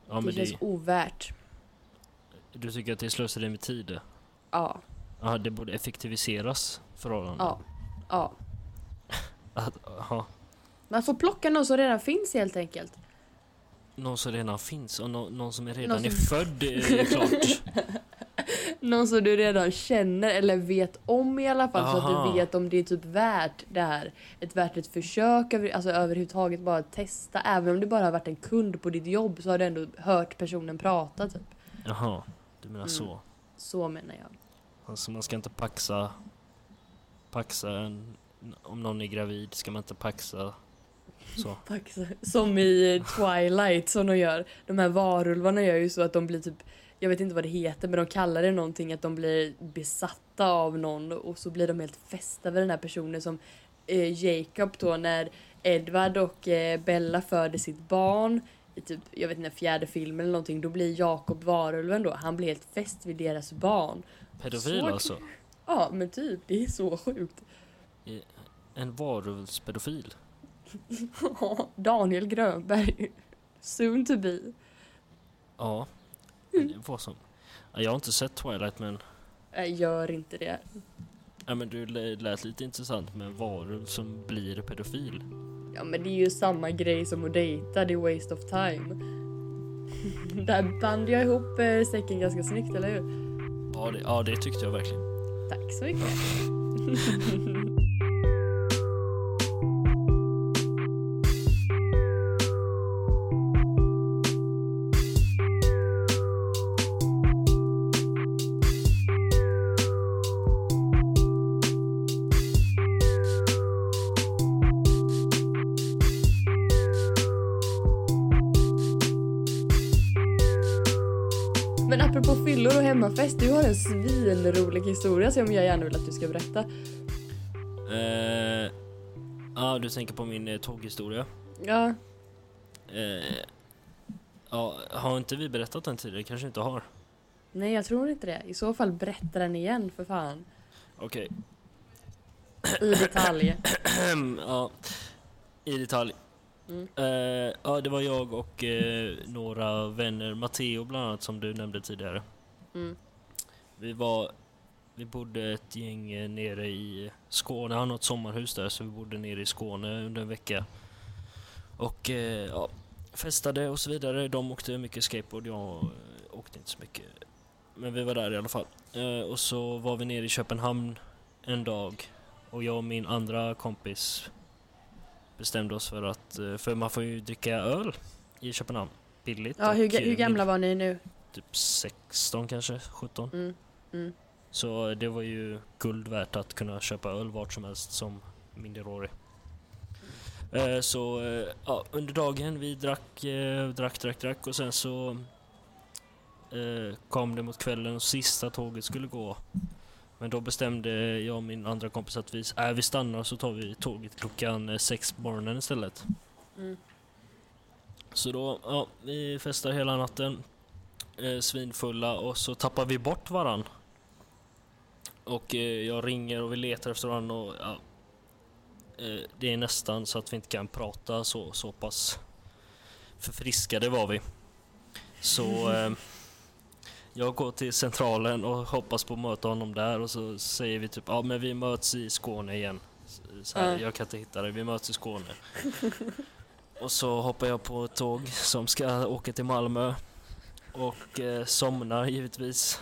Ja, det känns det, ovärt. du tycker att det är slöseri med tid? Ja, Ja, det borde effektiviseras förhållanden. ja, ja. Att, aha, Man får plocka någon som redan finns helt enkelt. någon som redan finns och nå- någon som är redan Någon är som- född är klart. Någon som du redan känner eller vet om i alla fall så att Aha. du vet om det är typ värt det här. Ett värt ett försök, alltså överhuvudtaget bara testa. Även om du bara har varit en kund på ditt jobb så har du ändå hört personen prata typ. Jaha, du menar Mm. så. Så menar jag. Alltså man ska inte paxa, paxa en, om någon är gravid ska man inte paxa så. Som i Twilight som de gör. De här varulvarna gör ju så att de blir typ jag vet inte vad det heter men de kallar det någonting att de blir besatta av någon och så blir de helt fästa vid den här personen som eh, Jacob då när Edward och eh, Bella föder sitt barn i typ, jag vet inte, fjärde filmen eller någonting, då blir Jacob varulven då, han blir helt fäst vid deras barn. Pedofil Så- alltså. Ja men typ, det är så sjukt. En varulvspedofil. Daniel Grönberg, soon to be. Ja, Mm. det var som. Ja, Jag har inte sett Twilight men, Nej, gör inte det. ja, men du lä- lät lite intressant med varulv som blir pedofil. Ja men det är ju samma grej som att dejta, det är waste of time. Där band jag ihop eh, säcken ganska snyggt, eller hur? Ja det, ja, det tyckte jag verkligen. Tack så mycket. svinrolig historia som jag gärna vill att du ska berätta. Eh, ja, du tänker på min eh, tåghistoria. Ja, Eh, ja, har inte vi berättat den tidigare? Kanske inte har. nej jag tror inte det. I så fall berätta den igen för fan. Okej. I detalj. ja, i detalj. Mm. Eh, ja, det var jag och eh, några vänner, Matteo bland annat som du nämnde tidigare. Mm. Vi var, vi bodde ett gäng eh, nere i Skåne, han har ett sommarhus där så vi bodde nere i Skåne under en vecka. Och eh, ja, festade och så vidare. De åkte mycket skateboard, jag eh, åkte inte så mycket. Men vi var där i alla fall. Eh, och så var vi nere i Köpenhamn en dag och jag och min andra kompis bestämde oss för att, för man får ju dricka öl i Köpenhamn. Billigt. Ja, hur, hur gamla var ni nu? Typ 16 kanske, 17. Mm. Mm. Så det var ju guld värt att kunna köpa öl vart som helst som minderårig. Eh, Så eh, ja, under dagen vi drack, eh, drack, drack, drack och sen så kom det mot kvällen och sista tåget skulle gå. Men då bestämde jag och min andra kompis att vi, äh, vi stannar så tar vi tåget klockan sex på morgonen istället. Mm. Så då, ja, vi festar hela natten. Eh, svinfulla och så tappar vi bort varann. Och eh, jag ringer och vi letar efter varandra och ja, eh, det är nästan så att vi inte kan prata så, så pass förfriskade var vi. Så eh, jag går till centralen och hoppas på att möta honom där och så säger vi typ ja men vi möts i Skåne igen. Så- här, Ja. Jag kan inte hitta dig, vi möts i Skåne. och så hoppar jag på ett tåg som ska åka till Malmö och eh, somnar givetvis.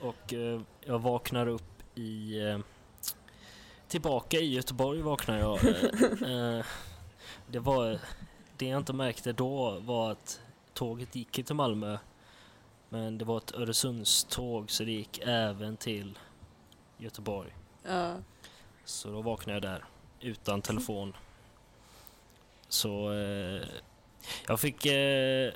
Och eh, jag vaknar upp i... Eh, tillbaka i Göteborg vaknar jag. Eh, eh, det var... Det jag inte märkte då var att tåget gick ju till Malmö. Men det var ett Öresundståg så det gick även till Göteborg. Ja. Så då vaknade jag där utan telefon. Så eh, jag fick eh,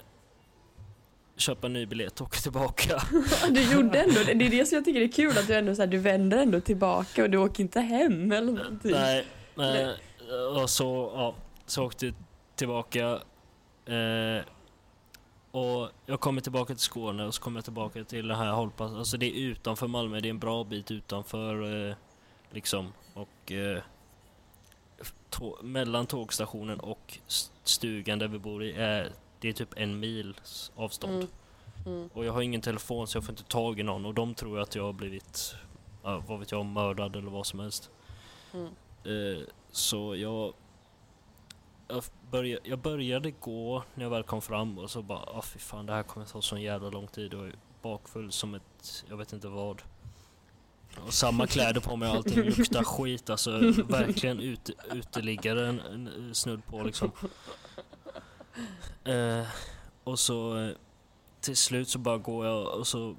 köpa en ny biljett och åka tillbaka. Du gjorde ändå det. Det är det som jag tycker är kul att du ändå så här, du vänder ändå tillbaka och du åker inte hem eller någonting. Nej, nej. Och så, ja, så åkte jag tillbaka. Eh, och jag kommer tillbaka till Skåne och så kommer jag tillbaka till det här hållplatsen. Alltså det är utanför Malmö, det är en bra bit utanför eh, liksom. Och eh, tå- mellan tågstationen och stugan där vi bor i är det är typ en mils avstånd. Mm. Mm. Och jag har ingen telefon så jag får inte tag i någon och de tror att jag har blivit, ja, vad vet jag, mördad eller vad som helst. Mm. Eh, så jag, jag, började, jag började gå när jag väl kom fram och så bara, ah fy fan det här kommer ta så jävla lång tid och jag är bakfull som ett, jag vet inte vad. Och samma kläder på mig och allting luktar skit alltså. Verkligen ut, uteliggare snudd på liksom. Eh, och så eh, till slut så bara går jag och så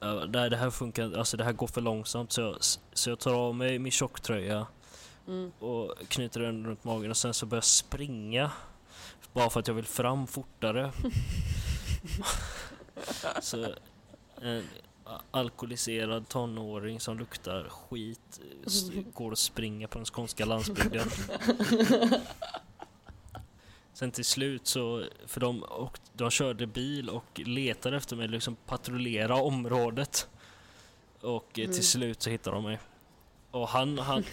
Ja, nej, det här funkar alltså det här går för långsamt så jag, så jag tar av mig min tjocktröja Mm. och knyter den runt magen och sen så börjar jag springa bara för att jag vill fram fortare. så en alkoholiserad tonåring som luktar skit s- går och springer på den skånska landsbygden. Sen till slut så, för de, och, de körde bil och letade efter mig, liksom patrullera området. Och eh, Mm. till slut så hittade de mig. Och han, han,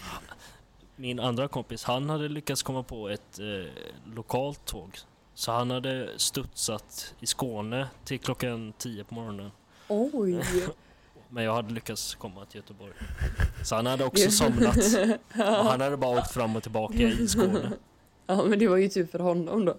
min andra kompis, han hade lyckats komma på ett eh, lokalt tåg. Så han hade studsat i Skåne till klockan 10 på morgonen. Oj! Men jag hade lyckats komma till Göteborg. Så han hade också somnat. Och han hade bara åkt fram och tillbaka i Skåne. Ja men det var ju tur för honom då.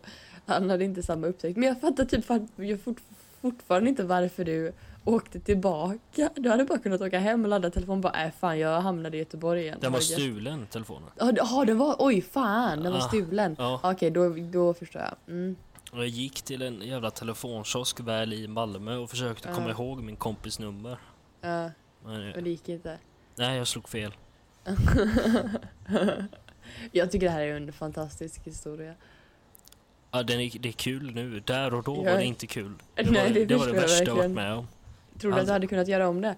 Han hade inte samma upptäckt. Men jag fattar typ jag fort, fortfarande inte varför du åkte tillbaka. Du hade bara kunnat åka hem och ladda telefonen bara äh, fan jag hamnade i Göteborg igen. Den var stulen, telefonen. Ja den var, oj fan den var Ah, stulen. Ja, Okej då, då förstår jag. Mm. jag gick till en jävla telefonkiosk väl i Malmö och försökte Ja. komma ihåg min kompis nummer. Ja, Men, men det gick inte. nej, jag slog fel. Jag tycker det här är en fantastisk historia. Ja, den är, det är kul nu. Där och då Ja. var det inte kul. Det Nej, var det det, var det jag värsta jag varit med om. Tror du att Alltså- du hade kunnat göra om det?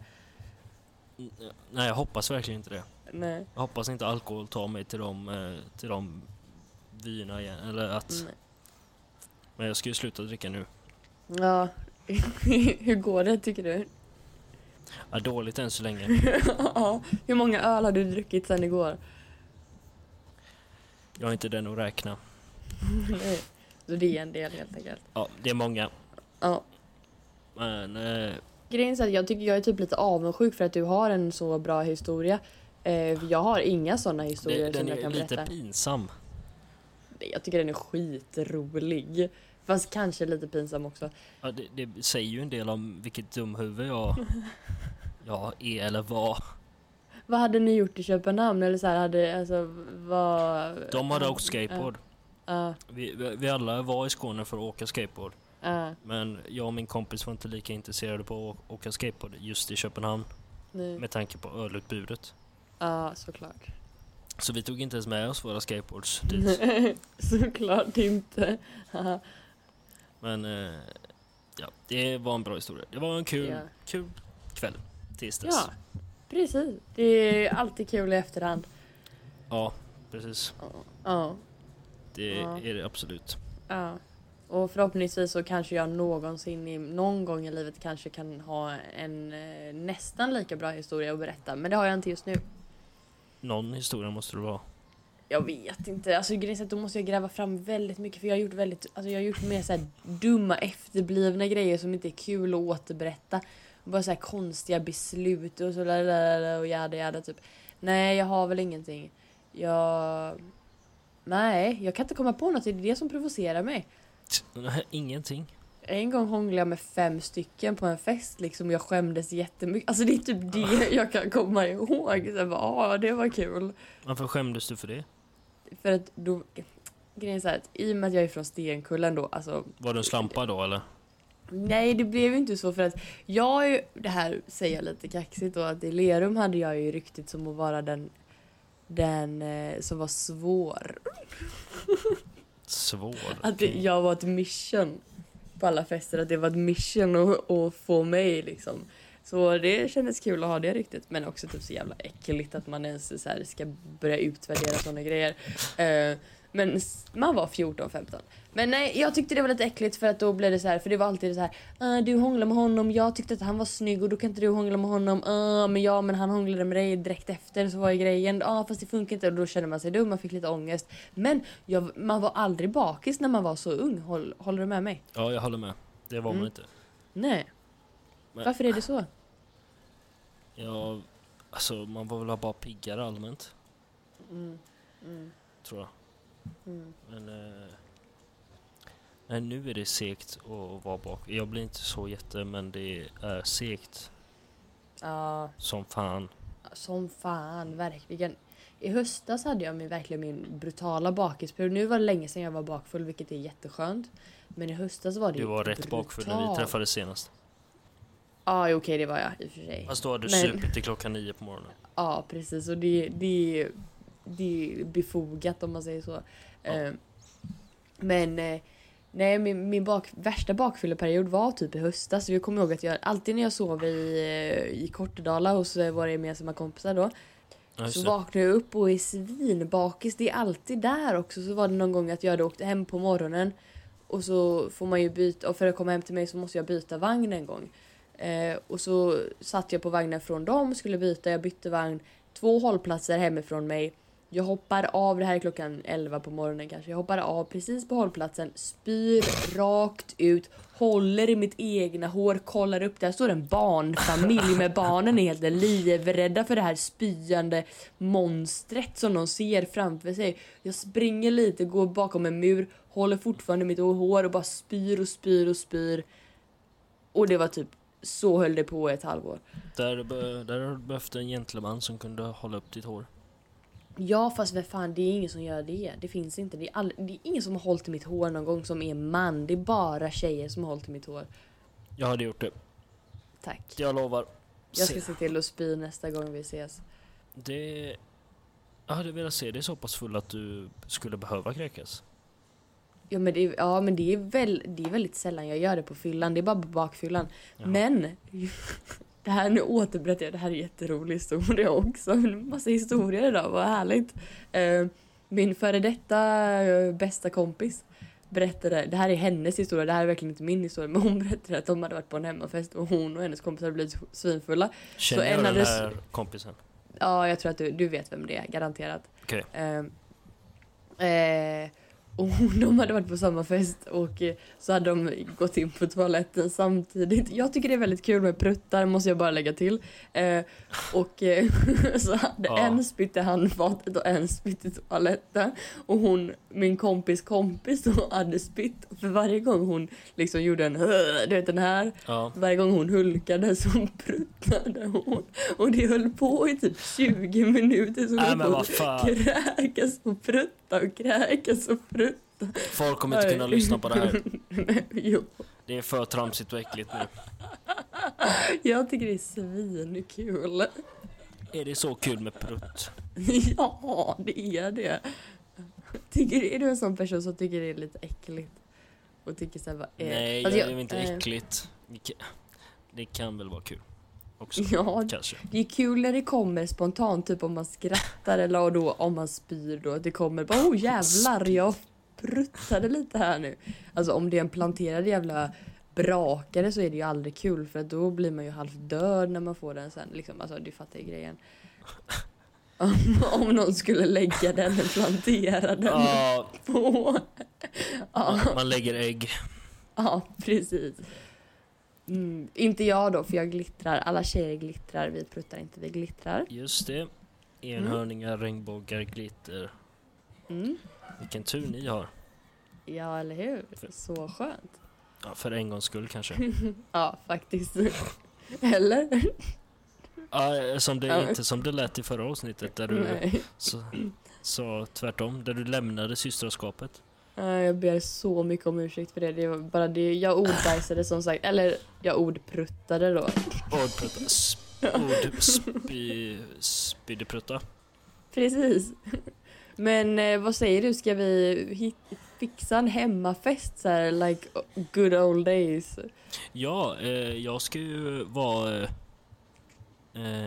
Mm, Nej, jag hoppas verkligen inte det. Nej. Jag hoppas inte alkohol tar mig till de, eh, till de vyerna igen. Eller att... Nej. Men jag ska ju sluta dricka nu. Ja. Hur går det tycker du? Ja, dåligt än så länge. ja. Hur många öl har du druckit sen igår? Jag är inte den att räkna. Nej. Så det är en del helt enkelt. Ja, det är många. Ja. Men... Eh, Grejen är att jag tycker jag är typ lite avundsjuk för att du har en så bra historia. Eh, Jag har inga sådana historier det, som den jag är kan lite berätta. pinsam. Jag tycker den är skitrolig. Fast kanske lite pinsam också. Ja, det, det säger ju en del om vilket dumhuvud jag, jag är eller var. Vad hade ni gjort i Köpenhamn? Eller så här, hade, alltså, vad... De hade åkt skateboard. Ja, Vi, vi, alla var i Skåne för att åka skateboard. ja, Men jag och min kompis var inte lika intresserade på att åka skateboard just i Köpenhamn. nej. Med tanke på ölutbudet. Ja, såklart. Så vi tog inte ens med oss våra skateboards dit. såklart inte. Men eh, ja, det var en bra historia. Det var en kul, Ja. kul kväll. Tills dess. ja, precis. Det är alltid kul i efterhand. ja precis. Ja, Det Ja. är det absolut. ja. Och förhoppningsvis så kanske jag någonsin, i, någon gång i livet kanske kan ha en eh, nästan lika bra historia att berätta. Men det har jag inte just nu. Någon historia måste det vara. Jag vet inte. Alltså grejen är att då måste jag gräva fram väldigt mycket för jag har gjort väldigt, alltså jag har gjort mer så här dumma efterblivna grejer som inte är kul att återberätta. Bara så här konstiga beslut och så lalala och jada jada typ. Nej, jag har väl ingenting. Jag... Nej, jag kan inte komma på något. Det är det som provocerar mig. Ingenting. En gång hånglade jag med fem stycken på en fest liksom jag skämdes jättemycket. Alltså det är typ det jag kan komma ihåg. Så jag bara, ah, det var kul. Varför skämdes du för det? För att då... Grejen är så här att i och med att jag är från Stenkullen då, alltså... Var du en slampa då eller? Nej, det blev ju inte så för att jag är. Det här säger jag lite kaxigt då, att i Lerum hade jag ju ryktet som att vara den... Den eh, som var svår. Svår. Att det, jag var ett mission på alla fester. Att det var ett mission att, att få mig liksom. Så det kändes kul att ha det riktigt. Men också typ så jävla äckligt att man ens så ska börja utvärdera sådana grejer. Eh, men man var 14-15. Men nej, jag tyckte det var lite äckligt för att då blev det så här, för det var alltid så här, "Ah, du hånglar med honom, jag tyckte att han var snygg och då kan inte du hångla med honom, ah, men ja men han hånglade med dig direkt efter så var ju grejen, ja ah, fast det funkar inte och då kände man sig dum, man fick lite ångest. Men jag, man var aldrig bakis när man var så ung, Håll, håller du med mig? Ja, jag håller med. Det var man Mm. inte. Nej. Men- Varför är det så? Ja, alltså man var väl bara piggare allmänt, Mm. Mm. tror jag. Mm. Men... Eh, nej, nu är det segt att vara bak. Jag blir inte så jätte, men det är segt Ja, som fan. som fan, verkligen. I höstas hade jag min, verkligen min brutala bakisperiod. Nu var det länge sedan jag var bakfull, vilket är jätteskönt. Men i höstas var det Du var rätt brutalt. bakfull när vi träffades senast. Ja, okej, det var jag i och för sig. Fast då hade du Men- supit till klockan nio på morgonen. Ja, precis. Och det, det, det är befogat om man säger så. Ja. Eh, Men eh, nej, min, min bak, värsta bakfylleperiod var typ i höstas. Jag kommer ihåg att jag alltid när jag sov i, eh, i Kortedala hos våra gemensamma kompisar då. Så vaknar jag upp och är svinbakis. Det är alltid där också. Så var det någon gång att jag hade åkt hem på morgonen. Och så får man ju byta, och för att komma hem till mig så måste jag byta vagn en gång. Eh, och så satt jag på vagnen från dem, skulle byta, jag bytte vagn. Två hållplatser hemifrån mig. Jag hoppar av, det här är klockan 11 på morgonen kanske. Jag hoppar av precis på hållplatsen, spyr rakt ut, håller i mitt egna hår, kollar upp. Där står en barnfamilj med barnen är helt livrädda för det här spyande monstret som de ser framför sig. Jag springer lite, går bakom en mur, håller fortfarande mitt hår och bara spyr och spyr och spyr. Och det var typ, så höll det på i ett halvår. Där, där har du behövt en gentleman som kunde hålla upp ditt hår. Ja fast vad fan det är ingen som gör det. Det finns inte. Det är, all, det är ingen som har hållit i mitt hår någon gång som är man. Det är bara tjejer som har hållit i mitt hår. Jag hade gjort det. Tack. Jag lovar. Jag ska Se. till att spy nästa gång vi ses. Det... Jag hade velat se dig så pass full att du skulle behöva kräkas. Ja men, det ja, men det, är väl, det är väldigt sällan jag gör det på fyllan. Det är bara på bakfyllan. Jaha. Men! Det här, nu återberättar jag, det här är en jätterolig historia också. En massa historier idag, vad härligt. Eh, min före detta eh, bästa kompis berättade, det här är hennes historia, det här är verkligen inte min historia, men hon berättade att de hade varit på en hemmafest och hon och hennes kompisar hade blivit svinfulla. Känner en jag den hade här kompisen? Ja, jag tror att du, du vet vem det är, garanterat. Okej. Eh, eh, och de hade varit på samma fest och eh, så hade de gått in på toaletten samtidigt. Jag tycker det är väldigt kul med pruttar, måste jag bara lägga till. Eh, och eh, så hade Ja. en spytt i handfatet och en spytt i toaletten. Och hon, min kompis kompis då, hade spytt. För varje gång hon liksom gjorde en du vet den här. Ja. Varje gång hon hulkade så pruttade hon. Och det höll på i typ 20 minuter. Så hon men höll på att kräkas och prutta och kräkas och prutta. Folk kommer inte kunna lyssna på det här. jo, Det är för tramsigt och äckligt nu. jag tycker det är svinkul. Är det så kul med prutt? ja, det är det. Tycker, är du en sån person som tycker det är lite äckligt? Och tycker såhär, vad är Nej, Alltså, jag, det är inte eh, äckligt. Det kan- väl vara kul. Också. Ja, Kanske. det är kul när det kommer spontant, typ om man skrattar eller då om man spyr då. Det kommer bara oh jävlar jag pruttade lite här nu. Alltså om det är en planterad jävla brakare så är det ju aldrig kul för då blir man ju halvt död när man får den sen. Liksom, alltså du fattar ju grejen. Om, om någon skulle lägga den eller plantera den Ja, på. Ja, man, man lägger ägg. ja precis. Mm, inte jag då för jag glittrar. Alla tjejer glittrar. Vi pruttar inte, vi glittrar. Just det. Enhörningar, regnbågar, glitter. Mm. Vilken tur ni har. Ja, eller hur? Så skönt. Ja, för en gångs skull kanske. Ja, faktiskt. Eller? Ja, som det, Ja. inte som det lät i förra avsnittet där du Nej. så, så tvärtom, där du lämnade systraskapet. Ja, Jag ber så mycket om ursäkt för det. det var bara det. Jag ordbajsade som sagt. Eller jag ordpruttade då. Ordprutta. Sp- ord spy, spydeprutta. Precis. Men eh, vad säger du, ska vi hit, fixa en hemmafest så här, like good old days? Ja, eh, jag ska ju vara eh,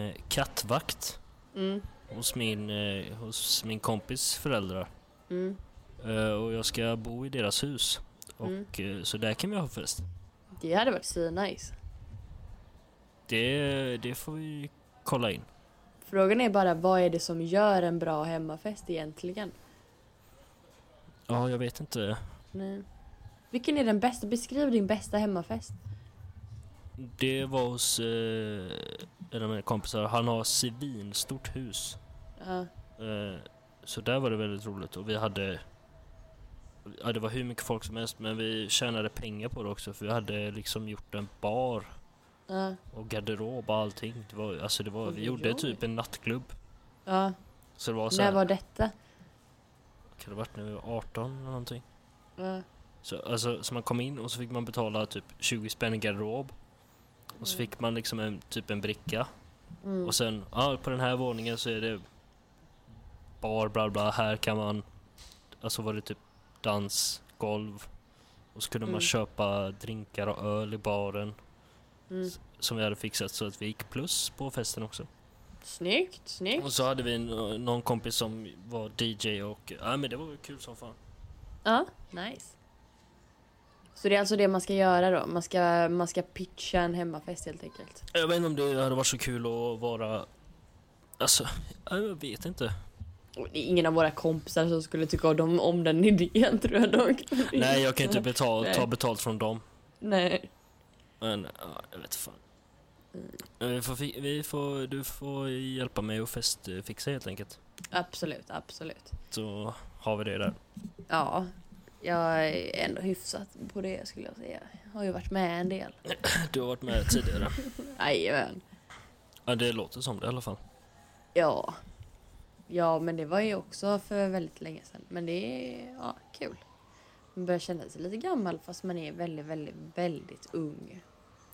eh, kattvakt Mm, hos min, eh, hos min kompis föräldrar. mm, Eh, och jag ska bo i deras hus. Mm. Och, eh, så där kan vi ha fest. det hade varit så nice. Det, det får vi kolla in. Frågan är bara vad är det som gör en bra hemmafest egentligen? Ja, jag vet inte. Nej. Vilken är den bästa? Beskriv din bästa hemmafest. Det var hos eh, en av mina kompisar. Han har svinstort hus. Ja, Eh, så där var det väldigt roligt och vi hade Ja det var hur mycket folk som helst men vi tjänade pengar på det också för vi hade liksom gjort en bar ja, och garderob och allting. Det var, alltså det var, vi gjorde typ en nattklubb. ja. Så det var så När här, var detta? kan det varit när vi var 18 eller någonting. Ja, Så, alltså, så man kom in och så fick man betala typ 20 spänn i garderob. Och så fick man liksom en, typ en bricka. mm. Och sen, ja på den här våningen så är det bar bla bla, här kan man, alltså var det typ dansgolv. Och så kunde man Mm. köpa drinkar och öl i baren Mm. som vi hade fixat så att vi gick plus på festen också. Snyggt, snyggt. Och så hade vi någon kompis som var DJ och, ja men det var kul som fan. Ja, nice. Så det är alltså det man ska göra då? Man ska, man ska pitcha en hemmafest helt enkelt? Jag vet inte om det hade varit så kul att vara, alltså, ja, jag vet inte. Det är ingen av våra kompisar som skulle tycka om, om den idén tror jag dock. Nej jag kan inte betala, ta betalt från dem. Nej. Men, ja, jag vet fan. Vi får, vi får, du får hjälpa mig att festfixa helt enkelt. Absolut, absolut. Så har vi det där. Ja, jag är ändå hyfsat på det skulle jag säga. Jag har ju varit med en del. Du har varit med tidigare. Jajamän. Ja, det låter som det i alla fall. Ja. Ja, men det var ju också för väldigt länge sedan. Men det är ja, kul. Man börjar känna sig lite gammal fast man är väldigt, väldigt, väldigt ung.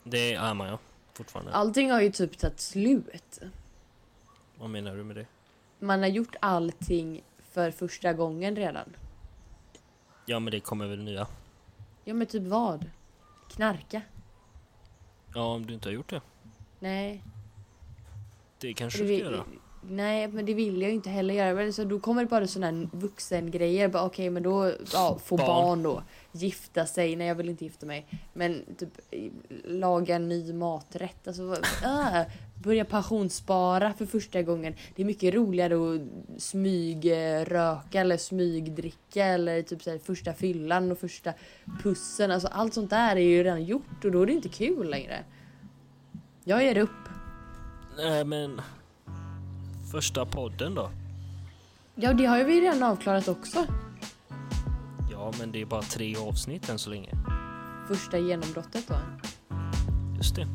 Det är man ja, fortfarande. Allting har ju typ tagit slut. Vad menar du med det? Man har gjort allting för första gången redan. Ja, men det kommer väl nya. Ja men typ vad? Knarka? Ja, om du inte har gjort det. Nej. Det kanske du ska göra. Nej men det vill jag ju inte heller göra. Så då kommer det bara sådana här vuxengrejer. Okej men då, ja, få Barn. barn. då. Gifta sig. Nej jag vill inte gifta mig. Men typ laga en ny maträtt. Alltså, äh, börja pensionsspara för första gången. Det är mycket roligare att smygröka eller smygdricka eller typ så här, första fyllan och första pussen. Alltså allt sånt där är ju redan gjort och då är det inte kul längre. Jag ger upp. Nej, men... Första podden då? Ja det har ju vi redan avklarat också. Ja, men det är bara tre avsnitt än så länge. Första genombrottet då. Just det.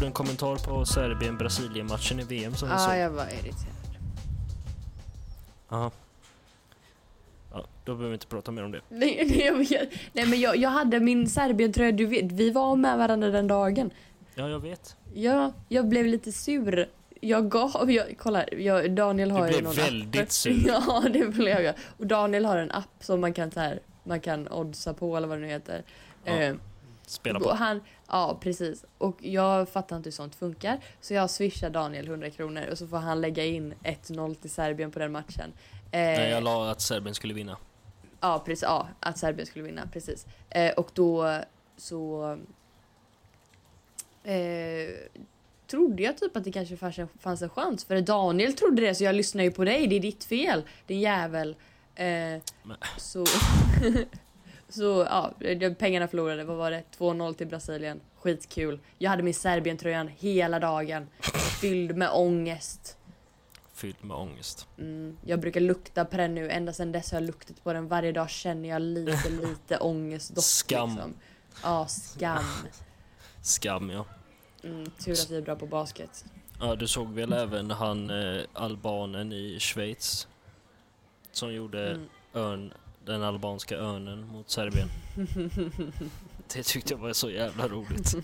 Har, du en kommentar på Serbien-Brasilien-matchen i VM som vi Ja, såg? jag var irriterad. Aha. Ja, då behöver vi inte prata mer om det. Nej, nej, jag vet. Nej men jag, jag hade min Serbien-tröja, du vet, vi var med varandra den dagen. Ja, jag vet. Ja, jag blev lite sur. Jag gav, jag, kolla, jag, Daniel har Du ju blev någon väldigt app. sur. Ja, det blev jag. Och Daniel har en app som man kan så här, man kan oddsa på eller vad det nu heter. Ja, Eh, Spela Och på. han, ja precis. Och jag fattar inte hur sånt funkar. Så jag swishar Daniel 100 kronor och så får han lägga in 1-0 till Serbien på den matchen. Eh, Nej, jag la att Serbien skulle vinna. Ja, precis. Ja, att Serbien skulle vinna. Precis. Eh, och då så... Eh, trodde jag typ att det kanske fanns en, fanns en chans. För Daniel trodde det, så jag lyssnar ju på dig. Det är ditt fel, din jävel. Eh, så... så ja, pengarna förlorade. Vad var det? 2-0 till Brasilien. Skitkul. Jag hade min Serbien-tröjan hela dagen. Fylld med ångest. Fylld med ångest. Mm, jag brukar lukta på den nu. Ända sedan dess har jag luktat på den. Varje dag känner jag lite, lite ångestdoft. Skam. Liksom. Ja, skam. Skam, ja. Mm, tur att vi är bra på basket. Ja, du såg väl även han eh, albanen i Schweiz? som gjorde Mm. örn, den albanska örnen mot Serbien. Det tyckte jag var så jävla roligt.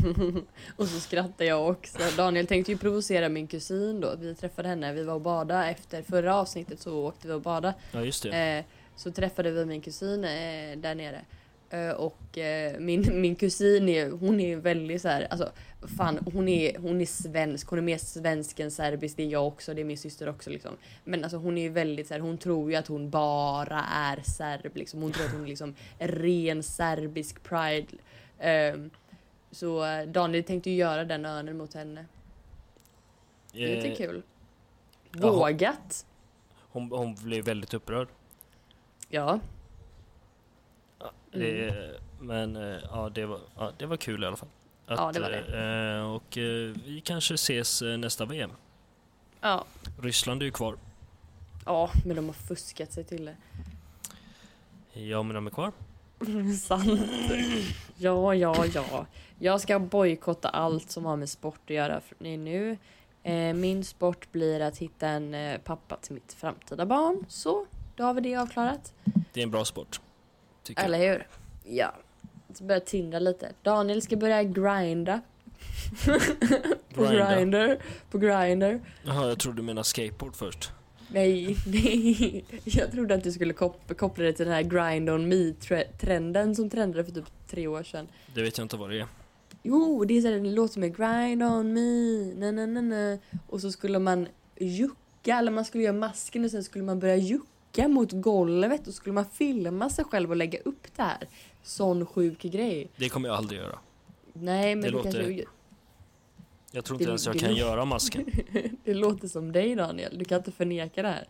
och så skrattade jag också. Daniel tänkte ju provocera min kusin då. Vi träffade henne, vi var och badade efter förra avsnittet så åkte vi och badade. Ja just det. Eh, så träffade vi min kusin eh, där nere. Eh, och eh, min, min kusin är, hon är väldigt så här, alltså fan hon är, hon är svensk, hon är mer svensk än serbisk, det är jag också, det är min syster också liksom. Men alltså hon är väldigt så här, hon tror ju att hon bara är serb liksom. Hon tror att hon är liksom ren serbisk pride. Ehm, så eh, Daniel tänkte ju göra den örnen mot henne. Det är lite kul. Vågat. hon, hon blev väldigt upprörd. Ja. Det, men eh, ja det, var, ja, det var kul i alla fall. Att, Ja, det var det. eh, och eh, vi kanske ses nästa VM. Ja. Ryssland är ju kvar. Ja, men de har fuskat sig till det. Ja men de är kvar. Sant. Ja, ja, ja. Jag ska bojkotta allt som har med sport att göra nu. Min sport blir att hitta en pappa till mitt framtida barn. Så, då har vi det avklarat. Det är en bra sport. Tycker Eller jag. hur? Ja. Så börja tindra lite. Daniel ska börja grinda. på grinder. På grinder. Jaha, jag trodde du menade skateboard först. Nej, nej. Jag trodde att du skulle kop- koppla det till den här grind on me-trenden som trendade för typ tre år sedan. Det vet jag inte vad det är. Jo, det är så här, det låter som en grind on me, na, na, na, na. Och så skulle man jucka, eller man skulle göra masken och sen skulle man börja jucka mot golvet och skulle man filma sig själv och lägga upp det här. Sån sjuk grej. Det kommer jag aldrig göra. Nej, men Det det, låter- kanske, Jag tror Det- inte ens jag det kan göra masken. det låter som dig Daniel, du kan inte förneka det här.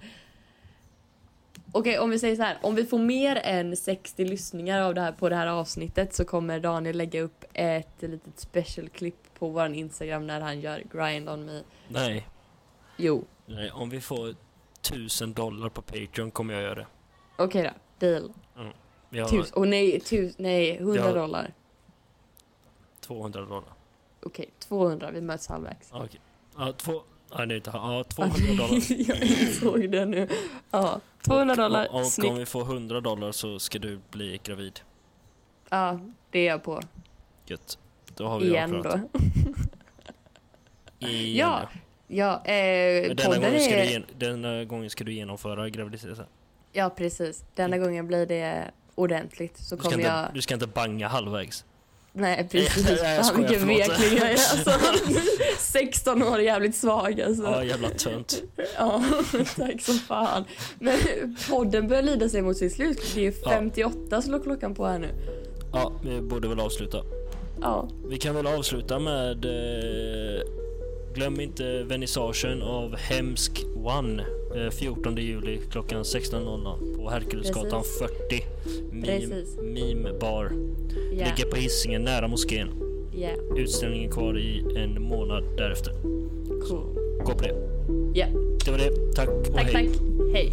Okej, om vi säger så här. Om vi får mer än 60 lyssningar av det här på det här avsnittet så kommer Daniel lägga upp ett litet special-klipp på vår Instagram när han gör grind on me. Nej, Jo, nej, om vi får tusen dollar på Patreon kommer jag göra det. okej då. Deal. Vi har Tus, och nej, tus, nej, 100 Ja. dollar. 200 dollar. Okej, 200. Vi möts halvvägs. Ja, Okej. Ja, två... Nej, det är inte... Ja, 200 dollar. jag insåg det nu. Ja, 200 dollar. Och, och om vi får 100 dollar så ska du bli gravid. Ja, det är jag på. Gött. Då har vi Igen då. Igen, Ja, Ja, eh, denna gången, ska du är... gen- denna gången ska du genomföra graviditeten. Ja, precis. Denna gången blir det ordentligt. Så Du ska, kommer inte, jag... du ska inte banga halvvägs. Nej, precis. Jag skojar, vilken vekling jag är. Alltså, 16 år, jävligt svag alltså. Ja, jävla tönt. Ja, tack som fan. Men podden börjar lida sig mot sitt slut. Det är Ja. 58 slår klockan på här nu. Ja, vi borde väl avsluta. Ja, Vi kan väl avsluta med... Eh, glöm inte vernissagen av Hemsk One. Eh, 14 juli klockan 16.00 på Herkulesgatan 40. Meme, meme bar. ja, Ligger på Hisingen nära moskén. ja. Utställningen kvar i en månad därefter. Cool. Gå på det. Ja, Det var det. Tack och tack, hej. tack. Hej.